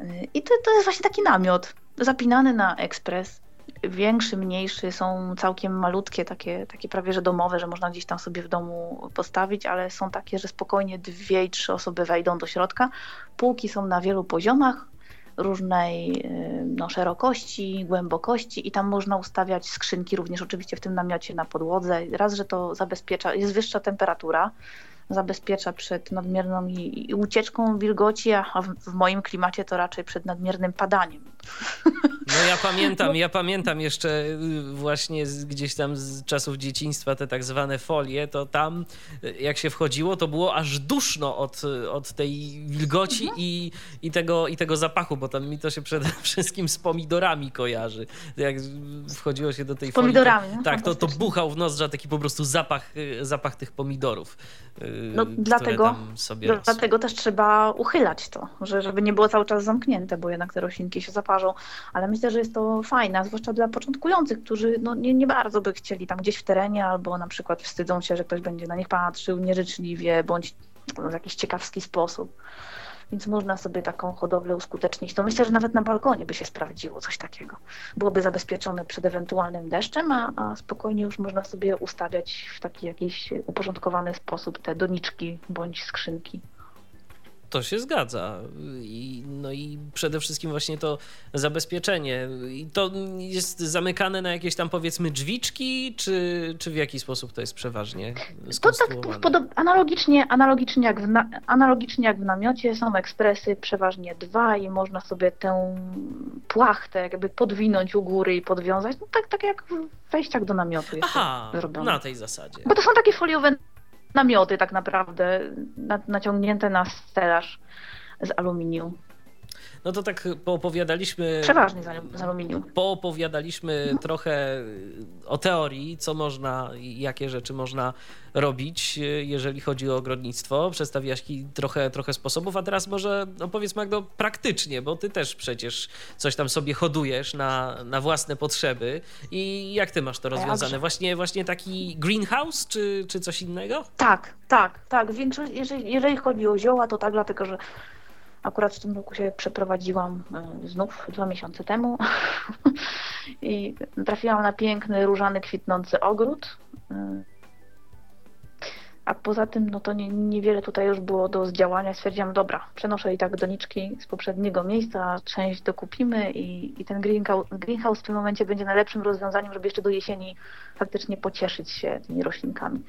Y, I to, to jest właśnie taki namiot zapinany na ekspres większy, mniejszy, są całkiem malutkie, takie, takie prawie że domowe, że można gdzieś tam sobie w domu postawić, ale są takie, że spokojnie dwie trzy osoby wejdą do środka. Półki są na wielu poziomach, różnej y, no, szerokości, głębokości i tam można ustawiać skrzynki również oczywiście w tym namiocie na podłodze. Raz, że to zabezpiecza, jest wyższa temperatura, zabezpiecza przed nadmierną i, i ucieczką wilgoci, a w, w, moim klimacie to raczej przed nadmiernym padaniem. No ja *laughs* pamiętam, no. ja pamiętam jeszcze y, właśnie z, gdzieś tam z czasów dzieciństwa te tak zwane folie, to tam y, jak się wchodziło, to było aż duszno od, od tej wilgoci mhm. i, i, tego, i tego zapachu, bo tam mi to się przede *laughs* wszystkim z pomidorami kojarzy. Jak wchodziło się do tej z pomidorami, folii, to, tak, to, to buchał w nos, taki po prostu zapach, y, zapach tych pomidorów. No, dlatego, dlatego też trzeba uchylać to, że, żeby nie było cały czas zamknięte, bo jednak te roślinki się zaparzą. Ale myślę, że jest to fajne, zwłaszcza dla początkujących, którzy no, nie, nie bardzo by chcieli tam gdzieś w terenie albo na przykład wstydzą się, że ktoś będzie na nich patrzył nieżyczliwie bądź w jakiś ciekawski sposób więc można sobie taką hodowlę uskutecznić. To myślę, że nawet na balkonie by się sprawdziło coś takiego. Byłoby zabezpieczone przed ewentualnym deszczem, a, a spokojnie już można sobie ustawiać w taki jakiś uporządkowany sposób te doniczki bądź skrzynki. To się zgadza. I, no i przede wszystkim właśnie to zabezpieczenie. I to jest zamykane na jakieś tam powiedzmy drzwiczki, czy, czy w jaki sposób to jest przeważnie To tak analogicznie, analogicznie, jak w na, analogicznie jak w namiocie są ekspresy przeważnie dwa i można sobie tę płachtę jakby podwinąć u góry i podwiązać. No tak, tak jak w wejściach do namiotu jest Aha, na tej zasadzie. Bo to są takie foliowe namioty tak naprawdę naciągnięte na stelaż z aluminium. No to tak poopowiadaliśmy. Przeważnie z aluminium. Poopowiadaliśmy no. trochę o teorii, co można, jakie rzeczy można robić, jeżeli chodzi o ogrodnictwo. Przedstawiłaś trochę, trochę sposobów, a teraz może opowiedz Magdo praktycznie, bo ty też przecież coś tam sobie hodujesz na, na własne potrzeby. I jak ty masz to rozwiązane? Właśnie, właśnie taki greenhouse, czy, czy coś innego? Tak, tak, tak. Większość, jeżeli, jeżeli chodzi o zioła, to tak, dlatego że Akurat w tym roku się przeprowadziłam e, znów dwa miesiące temu *laughs* i trafiłam na piękny, różany, kwitnący ogród. E, a poza tym, no to nie, niewiele tutaj już było do zdziałania. Stwierdziłam, dobra, przenoszę i tak doniczki z poprzedniego miejsca, część dokupimy i, i ten greenhouse w tym momencie będzie najlepszym rozwiązaniem, żeby jeszcze do jesieni faktycznie pocieszyć się tymi roślinkami.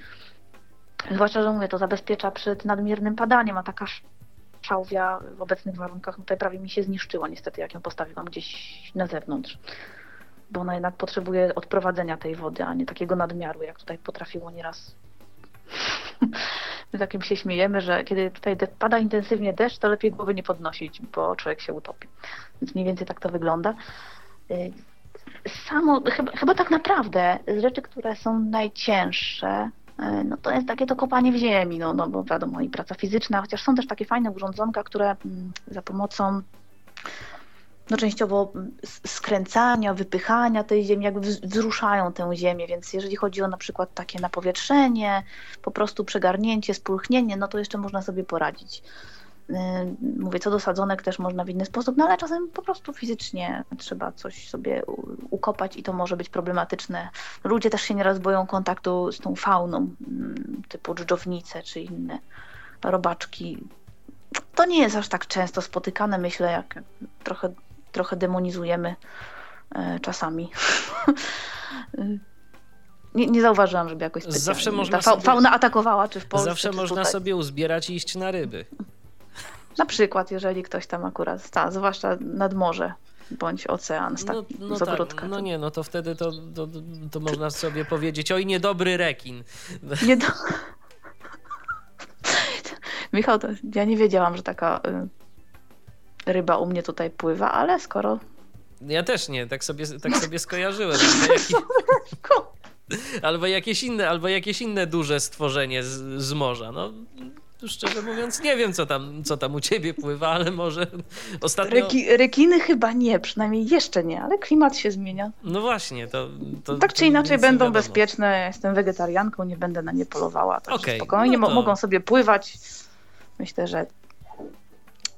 Zwłaszcza, że mówię, to zabezpiecza przed nadmiernym padaniem, a taka szałwia w obecnych warunkach tutaj prawie mi się zniszczyła niestety, jak ją postawiłam gdzieś na zewnątrz. Bo ona jednak potrzebuje odprowadzenia tej wody, a nie takiego nadmiaru, jak tutaj potrafiło nieraz. *laughs* My takim się śmiejemy, że kiedy tutaj pada intensywnie deszcz, to lepiej głowy nie podnosić, bo człowiek się utopi. Więc mniej więcej tak to wygląda. Y, samo, chyba, chyba tak naprawdę rzeczy, które są najcięższe, no to jest takie to kopanie w ziemi, no, no bo wiadomo i praca fizyczna, chociaż są też takie fajne urządzonka, które mm, za pomocą no częściowo mm, skręcania, wypychania tej ziemi, jakby wzruszają tę ziemię, więc jeżeli chodzi o na przykład takie napowietrzenie, po prostu przegarnięcie, spulchnienie, no to jeszcze można sobie poradzić. Y, mówię, co do sadzonek też można w inny sposób, no ale czasem po prostu fizycznie trzeba coś sobie ukopać i to może być problematyczne. Ludzie też się nieraz boją kontaktu z tą fauną, mm, typu dżdżownice czy inne robaczki. To nie jest aż tak często spotykane, myślę, jak trochę, trochę demonizujemy y, czasami. *laughs* Nie, nie zauważyłam, żeby jakoś specjalnie Zawsze można ta fa sobie- fauna atakowała, czy w Polsce, Zawsze można tutaj. sobie uzbierać i iść na ryby. Na przykład, jeżeli ktoś tam akurat sta, zwłaszcza nad morze bądź ocean z, tak, No, no z tak, ogródka. no to nie, no to wtedy to, to, to można sobie powiedzieć, oj, niedobry rekin. *laughs* nie do... *laughs* Michał, to ja nie wiedziałam, że taka y, ryba u mnie tutaj pływa, ale skoro... Ja też nie, tak sobie, tak sobie skojarzyłem. Albo, *laughs* jaki, albo, jakieś inne, albo jakieś inne duże stworzenie z, z morza. No, szczerze mówiąc, nie wiem, co tam, co tam u ciebie pływa, ale może ostatnio... Reki, rekiny chyba nie, przynajmniej jeszcze nie, ale klimat się zmienia. No właśnie, to... to Tak czy inaczej będą bezpieczne. Ja jestem wegetarianką, nie będę na nie polowała. Także Okej, spokojnie no to- mogą sobie pływać. Myślę, że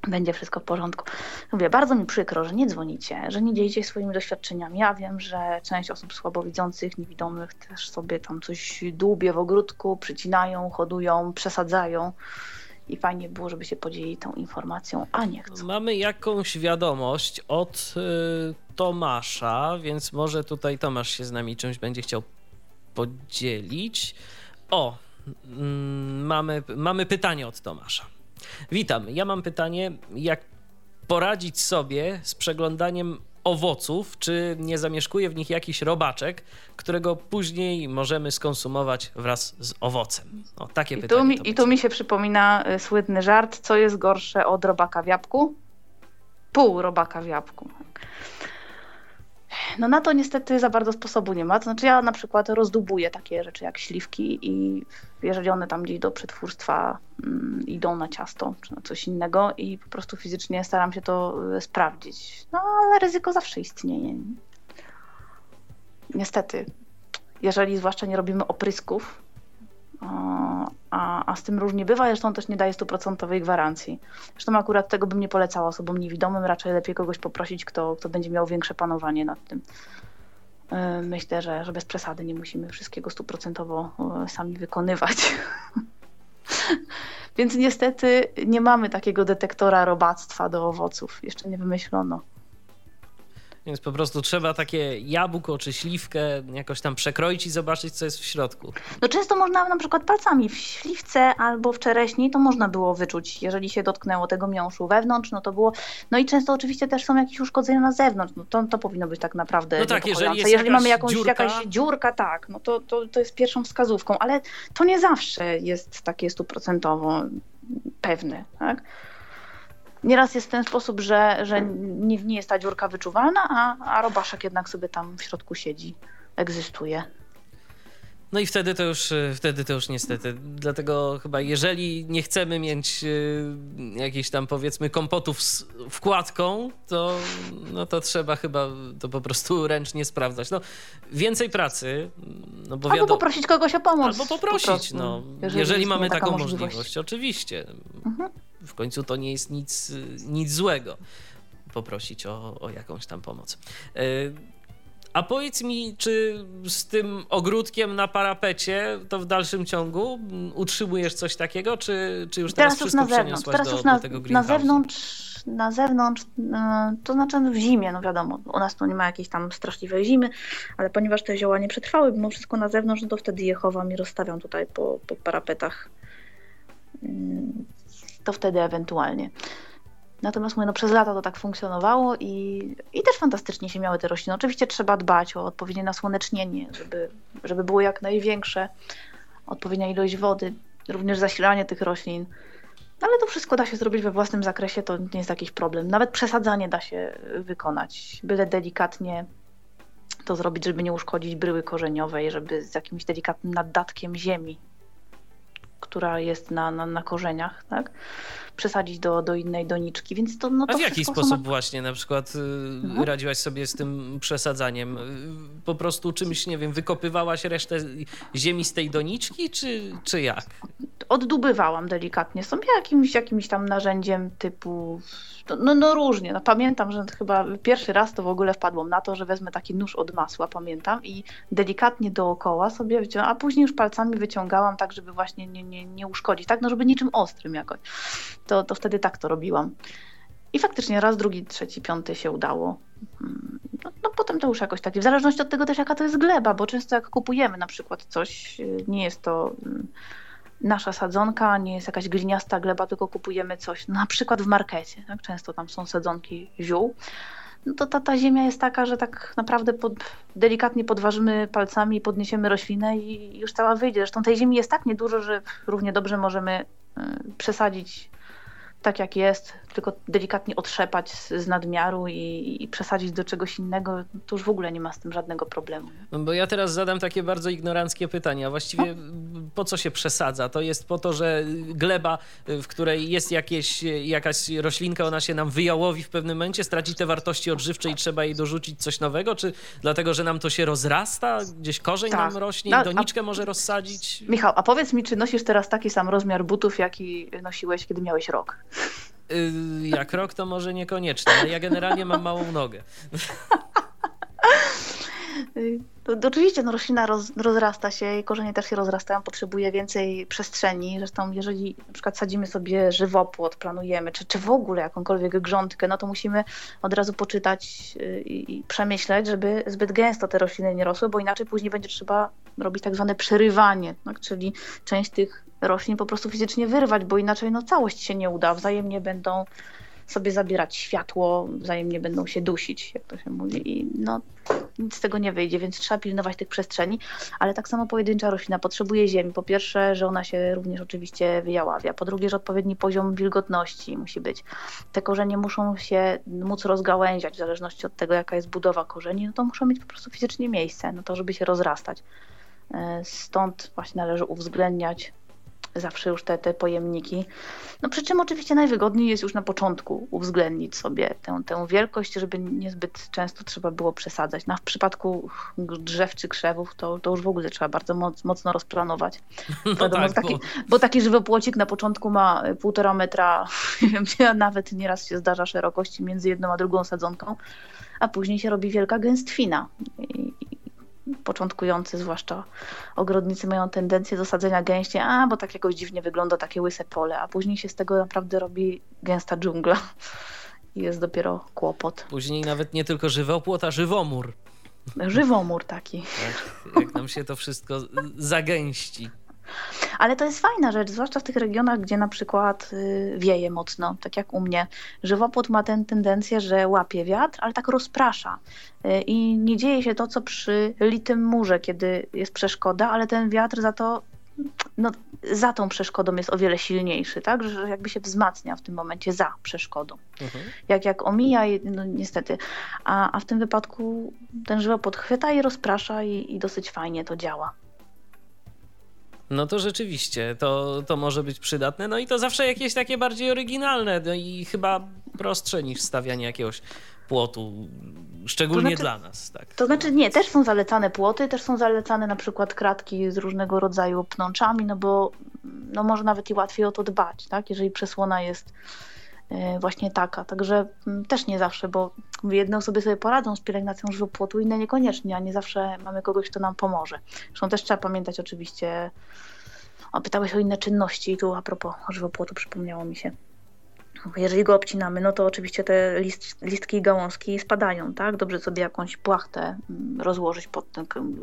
będzie wszystko w porządku. Mówię, bardzo mi przykro, że nie dzwonicie, że nie dzielicie się swoimi doświadczeniami. Ja wiem, że część osób słabowidzących, niewidomych też sobie tam coś dłubie w ogródku, przycinają, hodują, przesadzają. I fajnie było, żeby się podzielili tą informacją, a nie chcą. Mamy jakąś wiadomość od y, Tomasza, więc może tutaj Tomasz się z nami czymś będzie chciał podzielić. O, mm, mamy, mamy pytanie od Tomasza. Witam, ja mam pytanie, jak poradzić sobie z przeglądaniem owoców, czy nie zamieszkuje w nich jakiś robaczek, którego później możemy skonsumować wraz z owocem? O, takie I pytanie. tu, mi, I tu mi się przypomina y, słynny żart, co jest gorsze od robaka w jabłku? Pół robaka w jabłku. No na to niestety za bardzo sposobu nie ma. To znaczy ja na przykład rozdubuję takie rzeczy jak śliwki i jeżeli one tam gdzieś do przetwórstwa mm, idą na ciasto czy na coś innego i po prostu fizycznie staram się to y, sprawdzić. No ale ryzyko zawsze istnieje. Niestety. Jeżeli zwłaszcza nie robimy oprysków, a, a, z tym różnie bywa, zresztą też nie daje stuprocentowej gwarancji. Zresztą akurat tego bym nie polecała osobom niewidomym, raczej lepiej kogoś poprosić, kto, kto będzie miał większe panowanie nad tym. Yy, Myślę, że, że bez przesady nie musimy wszystkiego stuprocentowo yy, sami wykonywać. *laughs* Więc niestety nie mamy takiego detektora robactwa do owoców. Jeszcze nie wymyślono. Więc po prostu trzeba takie jabłko czy śliwkę jakoś tam przekroić i zobaczyć, co jest w środku. No często można na przykład palcami w śliwce albo w czereśni to można było wyczuć, jeżeli się dotknęło tego miąższu wewnątrz, no to było, no i często oczywiście też są jakieś uszkodzenia na zewnątrz, no to, to powinno być tak naprawdę No tak, jeżeli jest jeżeli mamy jakąś, dziurka- jakaś dziurka, tak, no to, to, to jest pierwszą wskazówką, ale to nie zawsze jest takie stuprocentowo pewne, tak. Nieraz jest w ten sposób, że, że nie, nie jest ta dziurka wyczuwalna, a, a robaszek jednak sobie tam w środku siedzi, egzystuje. No i wtedy to już, wtedy to już niestety. Dlatego chyba jeżeli nie chcemy mieć y, jakichś tam powiedzmy kompotów z wkładką, to, no to trzeba chyba to po prostu ręcznie sprawdzać. No, więcej pracy, no bo Albo wiadomo... poprosić kogoś o pomoc. Albo po poprosić, prostu, no. Jeżeli, istnieje mamy taką możliwość. oczywiście. Mhm. W końcu to nie jest nic, nic złego poprosić o, o jakąś tam pomoc. Y, A powiedz mi, czy z tym ogródkiem na parapecie to w dalszym ciągu mm, utrzymujesz coś takiego, czy, czy już teraz, Teraz wszystko na zewnątrz. przeniosłaś Teraz do, już na, do tego na zewnątrz, na zewnątrz, yy, to znaczy w zimie, no wiadomo, u nas tu nie ma jakiejś tam straszliwej zimy, ale ponieważ te zioła nie przetrwały mimo wszystko na zewnątrz, no to wtedy je chowam i rozstawiam tutaj po, po parapetach. To wtedy ewentualnie. Natomiast mówię, no, przez lata to tak funkcjonowało i, i też fantastycznie się miały te rośliny. Oczywiście trzeba dbać o odpowiednie nasłonecznienie, żeby, żeby było jak największe, odpowiednia ilość wody, również zasilanie tych roślin. Ale to wszystko da się zrobić we własnym zakresie, to nie jest jakiś problem. Nawet przesadzanie da się wykonać, byle delikatnie to zrobić, żeby nie uszkodzić bryły korzeniowej, żeby z jakimś delikatnym naddatkiem ziemi, która jest na, na, na korzeniach, tak? przesadzić do, do innej doniczki. Więc to, no A to w jaki sposób Są... właśnie na przykład y, Mhm. radziłaś sobie z tym przesadzaniem? Y, Po prostu czymś, nie wiem, wykopywałaś resztę ziemi z tej doniczki, czy, czy jak? Oddubywałam delikatnie sobie jakimś, jakimś tam narzędziem typu. No, no, różnie. No, pamiętam, że chyba pierwszy raz to w ogóle wpadłam na to, że wezmę taki nóż od masła, pamiętam, i delikatnie dookoła sobie wyciągałam, a później już palcami wyciągałam tak, żeby właśnie nie, nie, nie uszkodzić, tak, no żeby niczym ostrym jakoś. To, to wtedy tak to robiłam. I faktycznie raz, drugi, trzeci, piąty się udało. Mm, no, no, potem to już jakoś tak, w zależności od tego też jaka to jest gleba, bo często jak kupujemy na przykład coś, y, nie jest to mm, nasza sadzonka, nie jest jakaś gliniasta gleba, tylko kupujemy coś, na przykład w markecie, tak? często tam są sadzonki ziół, no to ta, ta ziemia jest taka, że tak naprawdę pod, delikatnie podważymy palcami, podniesiemy roślinę i już cała wyjdzie. Zresztą tej ziemi jest tak niedużo, że równie dobrze możemy y, przesadzić tak jak jest, tylko delikatnie otrzepać z, z nadmiaru i, i, przesadzić do czegoś innego, to już w ogóle nie ma z tym żadnego problemu. No bo ja teraz zadam takie bardzo ignoranckie pytania. Właściwie no. po co się przesadza? To jest po to, że gleba, w której jest jakieś, jakaś roślinka, ona się nam wyjałowi w pewnym momencie, straci te wartości odżywcze i trzeba jej dorzucić coś nowego? Czy dlatego, że nam to się rozrasta? Gdzieś korzeń tak. nam rośnie i no, doniczkę a... może rozsadzić? Michał, a powiedz mi, czy nosisz teraz taki sam rozmiar butów, jaki nosiłeś, kiedy miałeś rok? Y, jak rok to może niekoniecznie, ja generalnie mam małą nogę. To, oczywiście no, roślina roz, rozrasta się, jej korzenie też się rozrastają, potrzebuje więcej przestrzeni. Zresztą jeżeli na przykład sadzimy sobie żywopłot, planujemy, czy, czy w ogóle jakąkolwiek grządkę, no to musimy od razu poczytać y, i, i przemyśleć, żeby zbyt gęsto te rośliny nie rosły, bo inaczej później będzie trzeba robić tak zwane przerywanie, tak? czyli część tych roślin po prostu fizycznie wyrwać, bo inaczej no, całość się nie uda. Wzajemnie będą sobie zabierać światło, wzajemnie będą się dusić, jak to się mówi. I no, nic z tego nie wyjdzie, więc trzeba pilnować tych przestrzeni, ale tak samo pojedyncza roślina potrzebuje ziemi. Po pierwsze, że ona się również oczywiście wyjaławia. Po drugie, że odpowiedni poziom wilgotności musi być. Te korzenie muszą się móc rozgałęziać w zależności od tego, jaka jest budowa korzeni, no to muszą mieć po prostu fizycznie miejsce na to, żeby się rozrastać. E, stąd właśnie należy uwzględniać zawsze już te, te pojemniki. No przy czym oczywiście najwygodniej jest już na początku uwzględnić sobie tę, tę wielkość, żeby niezbyt często trzeba było przesadzać. No, w przypadku drzew czy krzewów to, to już w ogóle trzeba bardzo moc, mocno rozplanować. *laughs* No Wiadomo, tak, taki, bo... bo taki żywopłocik na początku ma półtora metra, *laughs* nawet nieraz się zdarza szerokości między jedną a drugą sadzonką, a później się robi wielka gęstwina. I, początkujący, zwłaszcza ogrodnicy, mają tendencję do sadzenia gęści, a bo tak jakoś dziwnie wygląda takie łyse pole, a później się z tego naprawdę robi gęsta dżungla. I jest dopiero kłopot. Później nawet nie tylko żywopłot, a żywomór. Żywomór taki. Tak, jak nam się to wszystko zagęści. Ale to jest fajna rzecz, zwłaszcza w tych regionach, gdzie na przykład y, wieje mocno, tak jak u mnie. Żywopłot ma tę tendencję, że łapie wiatr, ale tak rozprasza. Y, I nie dzieje się to, co przy litym murze, kiedy jest przeszkoda, ale ten wiatr za to no, za tą przeszkodą jest o wiele silniejszy, tak? Że jakby się wzmacnia w tym momencie za przeszkodą. Mhm. Jak, jak omija, no niestety. A, a w tym wypadku ten żywopłot chwyta i rozprasza i, i dosyć fajnie to działa. No to rzeczywiście, to, to może być przydatne. No i to zawsze jakieś takie bardziej oryginalne no i chyba prostsze niż stawianie jakiegoś płotu, szczególnie znaczy, dla nas. Tak. To znaczy nie, też są zalecane płoty, też są zalecane na przykład kratki z różnego rodzaju pnączami, no bo no może nawet i łatwiej o to dbać, tak? jeżeli przesłona jest właśnie taka. Także mm, też nie zawsze, bo jedne osoby sobie poradzą z pielęgnacją żywopłotu, inne niekoniecznie, a nie zawsze mamy kogoś, kto nam pomoże. Zresztą też trzeba pamiętać oczywiście, o, pytałeś o inne czynności i tu a propos żywopłotu przypomniało mi się. Jeżeli go obcinamy, no to oczywiście te list, listki i gałązki spadają, tak? Dobrze sobie jakąś płachtę mm, rozłożyć pod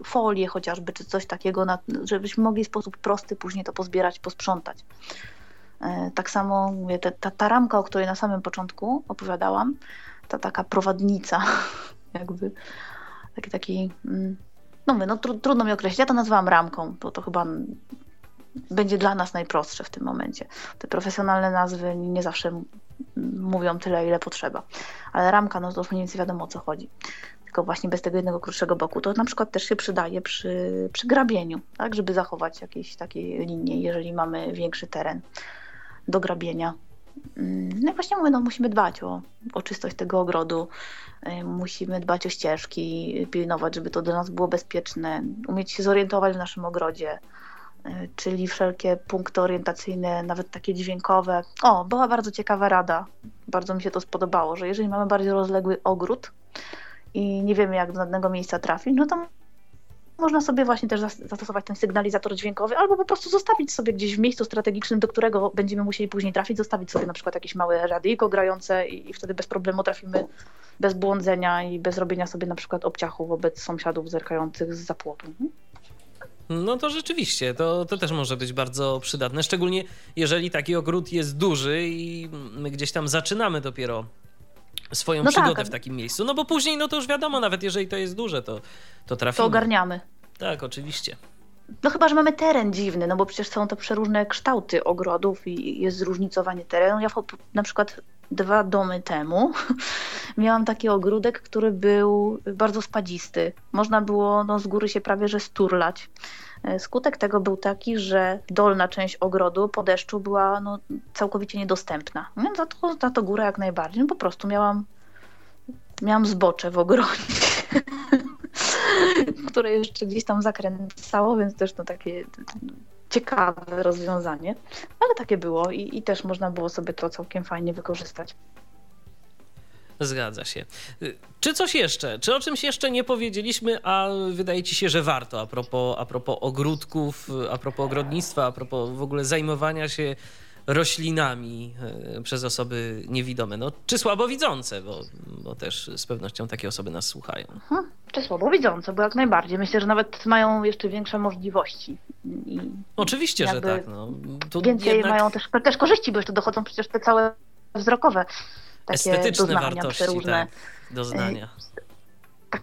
folię chociażby, czy coś takiego, żebyśmy mogli w sposób prosty później to pozbierać, posprzątać. E, tak samo mówię, ta, ta ramka, o której na samym początku opowiadałam, ta taka prowadnica, *laughs* jakby taki, taki mm, no mówię, no tr trudno mi określić, ja to nazywam ramką, bo to chyba będzie dla nas najprostsze w tym momencie. Te profesjonalne nazwy nie zawsze mówią tyle, ile potrzeba, ale ramka, no to już mniej więcej wiadomo o co chodzi. Tylko właśnie bez tego jednego krótszego boku. To na przykład też się przydaje przy, przy grabieniu, tak, żeby zachować jakieś takie linie, jeżeli mamy większy teren do grabienia. Mm, no i właśnie mówię, no musimy dbać o, o czystość tego ogrodu, y, musimy dbać o ścieżki, pilnować, żeby to dla nas było bezpieczne, umieć się zorientować w naszym ogrodzie, y, czyli wszelkie punkty orientacyjne, nawet takie dźwiękowe. O, była bardzo ciekawa rada, bardzo mi się to spodobało, że jeżeli mamy bardziej rozległy ogród i nie wiemy jak do danego miejsca trafić, no to można sobie właśnie też zastosować ten sygnalizator dźwiękowy, albo po prostu zostawić sobie gdzieś w miejscu strategicznym, do którego będziemy musieli później trafić, zostawić sobie na przykład jakieś małe radyjko grające i, i wtedy bez problemu trafimy bez błądzenia i bez robienia sobie na przykład obciachu wobec sąsiadów zerkających z zapłotu. No to rzeczywiście, to, to też może być bardzo przydatne, szczególnie jeżeli taki ogród jest duży i my gdzieś tam zaczynamy dopiero swoją no przygodę tak. w takim miejscu. No bo później, no to już wiadomo, nawet jeżeli to jest duże, to, to trafimy. To ogarniamy. Tak, oczywiście. No chyba, że mamy teren dziwny, no bo przecież są to przeróżne kształty ogrodów i jest zróżnicowanie terenu. Ja na przykład dwa domy temu *laughs* miałam taki ogródek, który był bardzo spadzisty. Można było no, z góry się prawie że sturlać. E, skutek tego był taki, że dolna część ogrodu po deszczu była no, całkowicie niedostępna. No, za, to, za to górę jak najbardziej. No, po prostu miałam, miałam zbocze w ogrodzie, *laughs* które jeszcze gdzieś tam zakręcało, więc też to takie ciekawe rozwiązanie. Ale takie było i, i też można było sobie to całkiem fajnie wykorzystać. Zgadza się. Czy coś jeszcze? Czy o czymś jeszcze nie powiedzieliśmy, a wydaje ci się, że warto a propos, a propos ogródków, a propos ogrodnictwa, a propos w ogóle zajmowania się roślinami e, przez osoby niewidome, no, czy słabowidzące, bo, bo też z pewnością takie osoby nas słuchają. Mhm. Czy słabowidzące, bo jak najbardziej. Myślę, że nawet mają jeszcze większe możliwości. I Oczywiście, że tak. No. więcej jednak... mają też, też korzyści, bo jeszcze dochodzą przecież te całe wzrokowe takie Estetyczne doznania wartości, przeróżne. Tak, doznania. Tak,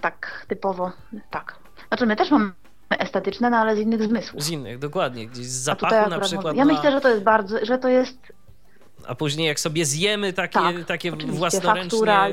tak, typowo, tak. Znaczy my też mamy estetyczne, no ale z innych zmysłów. Z innych, dokładnie. Gdzieś z zapachu na przykład. Ja myślę, że to jest bardzo, że to jest a później jak sobie zjemy takie, tak, takie własnoręcznie, faktura,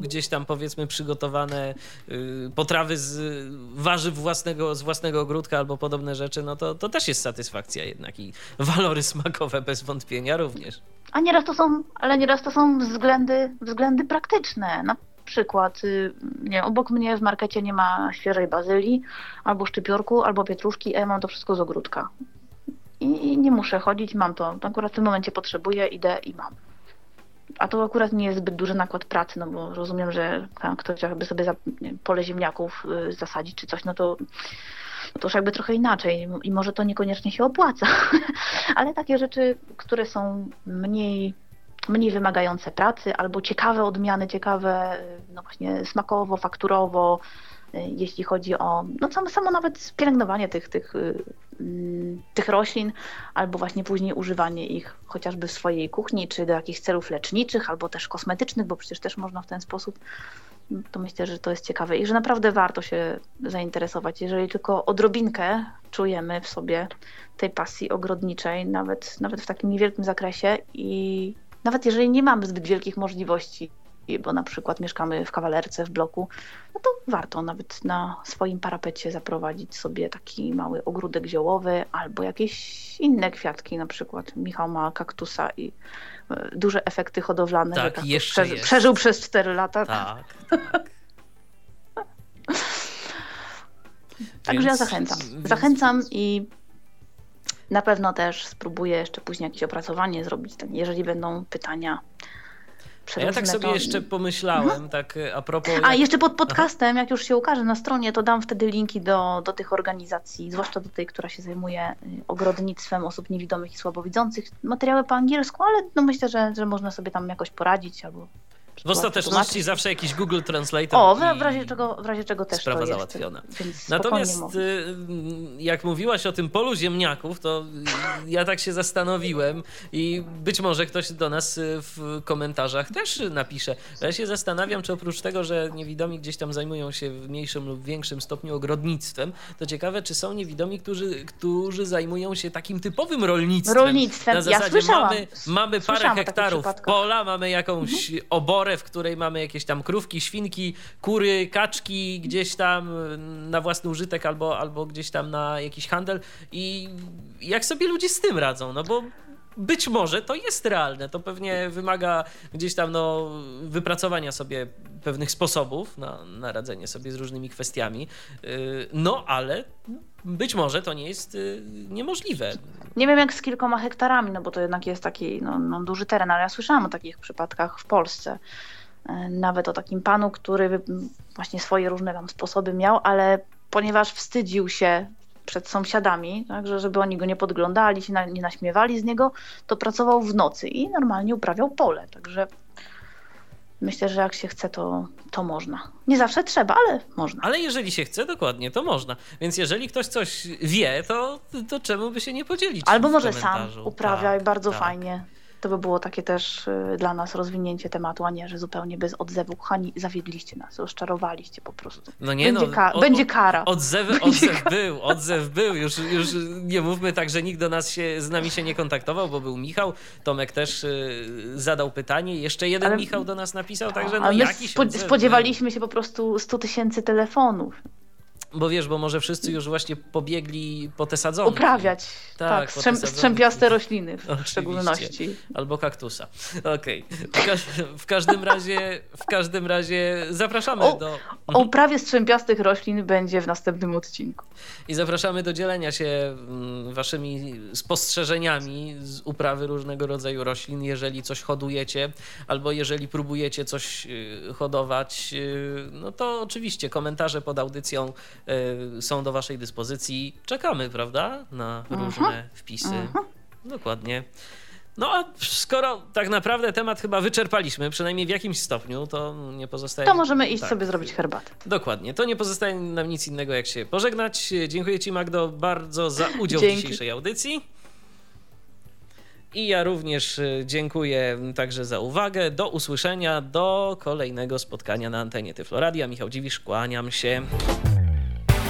gdzieś tam powiedzmy przygotowane y, potrawy z warzyw własnego, z własnego ogródka albo podobne rzeczy, no to, to też jest satysfakcja jednak i walory smakowe bez wątpienia również. A nieraz to są, ale nieraz to są względy, względy praktyczne. Na przykład, y, nie, obok mnie w markecie nie ma świeżej bazylii, albo szczypiorku, albo pietruszki, a ja mam to wszystko z ogródka. I nie muszę chodzić, mam to. Akurat w tym momencie potrzebuję, idę i mam. A to akurat nie jest zbyt duży nakład pracy, no bo rozumiem, że tam ktoś jakby sobie za, pole ziemniaków y, zasadzić czy coś, no to to już jakby trochę inaczej i może to niekoniecznie się opłaca, *laughs* ale takie rzeczy, które są mniej, mniej wymagające pracy albo ciekawe odmiany, ciekawe no właśnie smakowo, fakturowo, jeśli chodzi o no samo, samo nawet pielęgnowanie tych, tych, mm, tych roślin, albo właśnie później używanie ich chociażby w swojej kuchni, czy do jakichś celów leczniczych, albo też kosmetycznych, bo przecież też można w ten sposób to myślę, że to jest ciekawe i że naprawdę warto się zainteresować. Jeżeli tylko odrobinkę czujemy w sobie tej pasji ogrodniczej, nawet, nawet w takim niewielkim zakresie i nawet jeżeli nie mamy zbyt wielkich możliwości, bo na przykład mieszkamy w kawalerce, w bloku, no to warto nawet na swoim parapecie zaprowadzić sobie taki mały ogródek ziołowy albo jakieś inne kwiatki, na przykład Michał ma kaktusa i e, duże efekty hodowlane, tak, że jeszcze prze, przeżył przez 4 lata. Tak, tak. *laughs* Także ja zachęcam. Zachęcam i na pewno też spróbuję jeszcze później jakieś opracowanie zrobić, jeżeli będą pytania ja tak sobie to... jeszcze pomyślałem, mhm. tak a propos... A jeszcze pod podcastem, jak już się ukaże na stronie, to dam wtedy linki do, do tych organizacji, zwłaszcza do tej, która się zajmuje y, ogrodnictwem osób niewidomych i słabowidzących. Materiały po angielsku, ale no myślę, że, że można sobie tam jakoś poradzić albo w ostateczności zawsze jakiś Google Translator. O, w, razie czego, w razie czego też sprawa to załatwiona. Natomiast y, jak mówiłaś o tym polu ziemniaków, to ja tak się zastanowiłem i być może ktoś do nas y, w komentarzach też napisze. Ja się zastanawiam, czy oprócz tego, że niewidomi gdzieś tam zajmują się w mniejszym lub większym stopniu ogrodnictwem, to ciekawe, czy są niewidomi, którzy, którzy zajmują się takim typowym rolnictwem. Rolnictwem, Na zasadzie ja mamy, mamy parę hektarów pola, mamy jakąś mhm. oborę w której mamy jakieś tam krówki, świnki, kury, kaczki gdzieś tam na własny użytek albo, albo gdzieś tam na jakiś handel. I jak sobie ludzie z tym radzą, no bo być może to jest realne, to pewnie wymaga gdzieś tam no, wypracowania sobie pewnych sposobów na, na radzenie sobie z różnymi kwestiami, yy, no ale być może to nie jest yy, niemożliwe. Nie wiem jak z kilkoma hektarami, no bo to jednak jest taki no, no, duży teren, ale ja słyszałam o takich przypadkach w Polsce. Yy, nawet o takim panu, który właśnie swoje różne tam sposoby miał, ale ponieważ wstydził się przed sąsiadami, także żeby oni go nie podglądali, się na, nie naśmiewali z niego, to pracował w nocy i normalnie uprawiał pole. Także myślę, że jak się chce, to, to można. Nie zawsze trzeba, ale można. Ale jeżeli się chce, dokładnie, to można. Więc jeżeli ktoś coś wie, to, to czemu by się nie podzielić? Albo może sam uprawia Tak, i bardzo tak. fajnie. To by było takie też y, dla nas rozwinięcie tematu, a nie, że zupełnie bez odzewu. Kochani, zawiedliście nas, rozczarowaliście po prostu. No nie, będzie, no, ka- o- będzie kara. Odzew, odzew był, odzew był. Już, już nie mówmy tak, że nikt do nas się, z nami się nie kontaktował, bo był Michał. Tomek też y, zadał pytanie. Jeszcze jeden Ale- Michał do nas napisał, także no jakiś spo- odzew spodziewaliśmy się po prostu 100 tysięcy telefonów. Bo wiesz, bo może wszyscy już właśnie pobiegli po te sadzonki. Uprawiać. Tak, Tak, strzem- strzępiaste rośliny w *laughs* Oczywiście. szczególności. Albo kaktusa. Okej. W, każ *laughs* w każdym razie, w każdym razie zapraszamy O, do... O uprawie strzępiastych roślin będzie w następnym odcinku. I zapraszamy do dzielenia się mm, waszymi spostrzeżeniami z uprawy różnego rodzaju roślin, jeżeli coś hodujecie, albo jeżeli próbujecie coś y, hodować, y, no to oczywiście komentarze pod audycją są do waszej dyspozycji. Czekamy, prawda, na różne wpisy. Dokładnie. No a skoro tak naprawdę temat chyba wyczerpaliśmy, przynajmniej w jakimś stopniu, to nie pozostaje... To możemy iść tak. sobie zrobić herbatę. Dokładnie. To nie pozostaje nam nic innego, jak się pożegnać. Dziękuję Ci, Magdo, bardzo za udział w Dzięki. dzisiejszej audycji. I ja również y, dziękuję także za uwagę. Do usłyszenia, do kolejnego spotkania na antenie Tyfloradia. Michał Dziwisz, kłaniam się.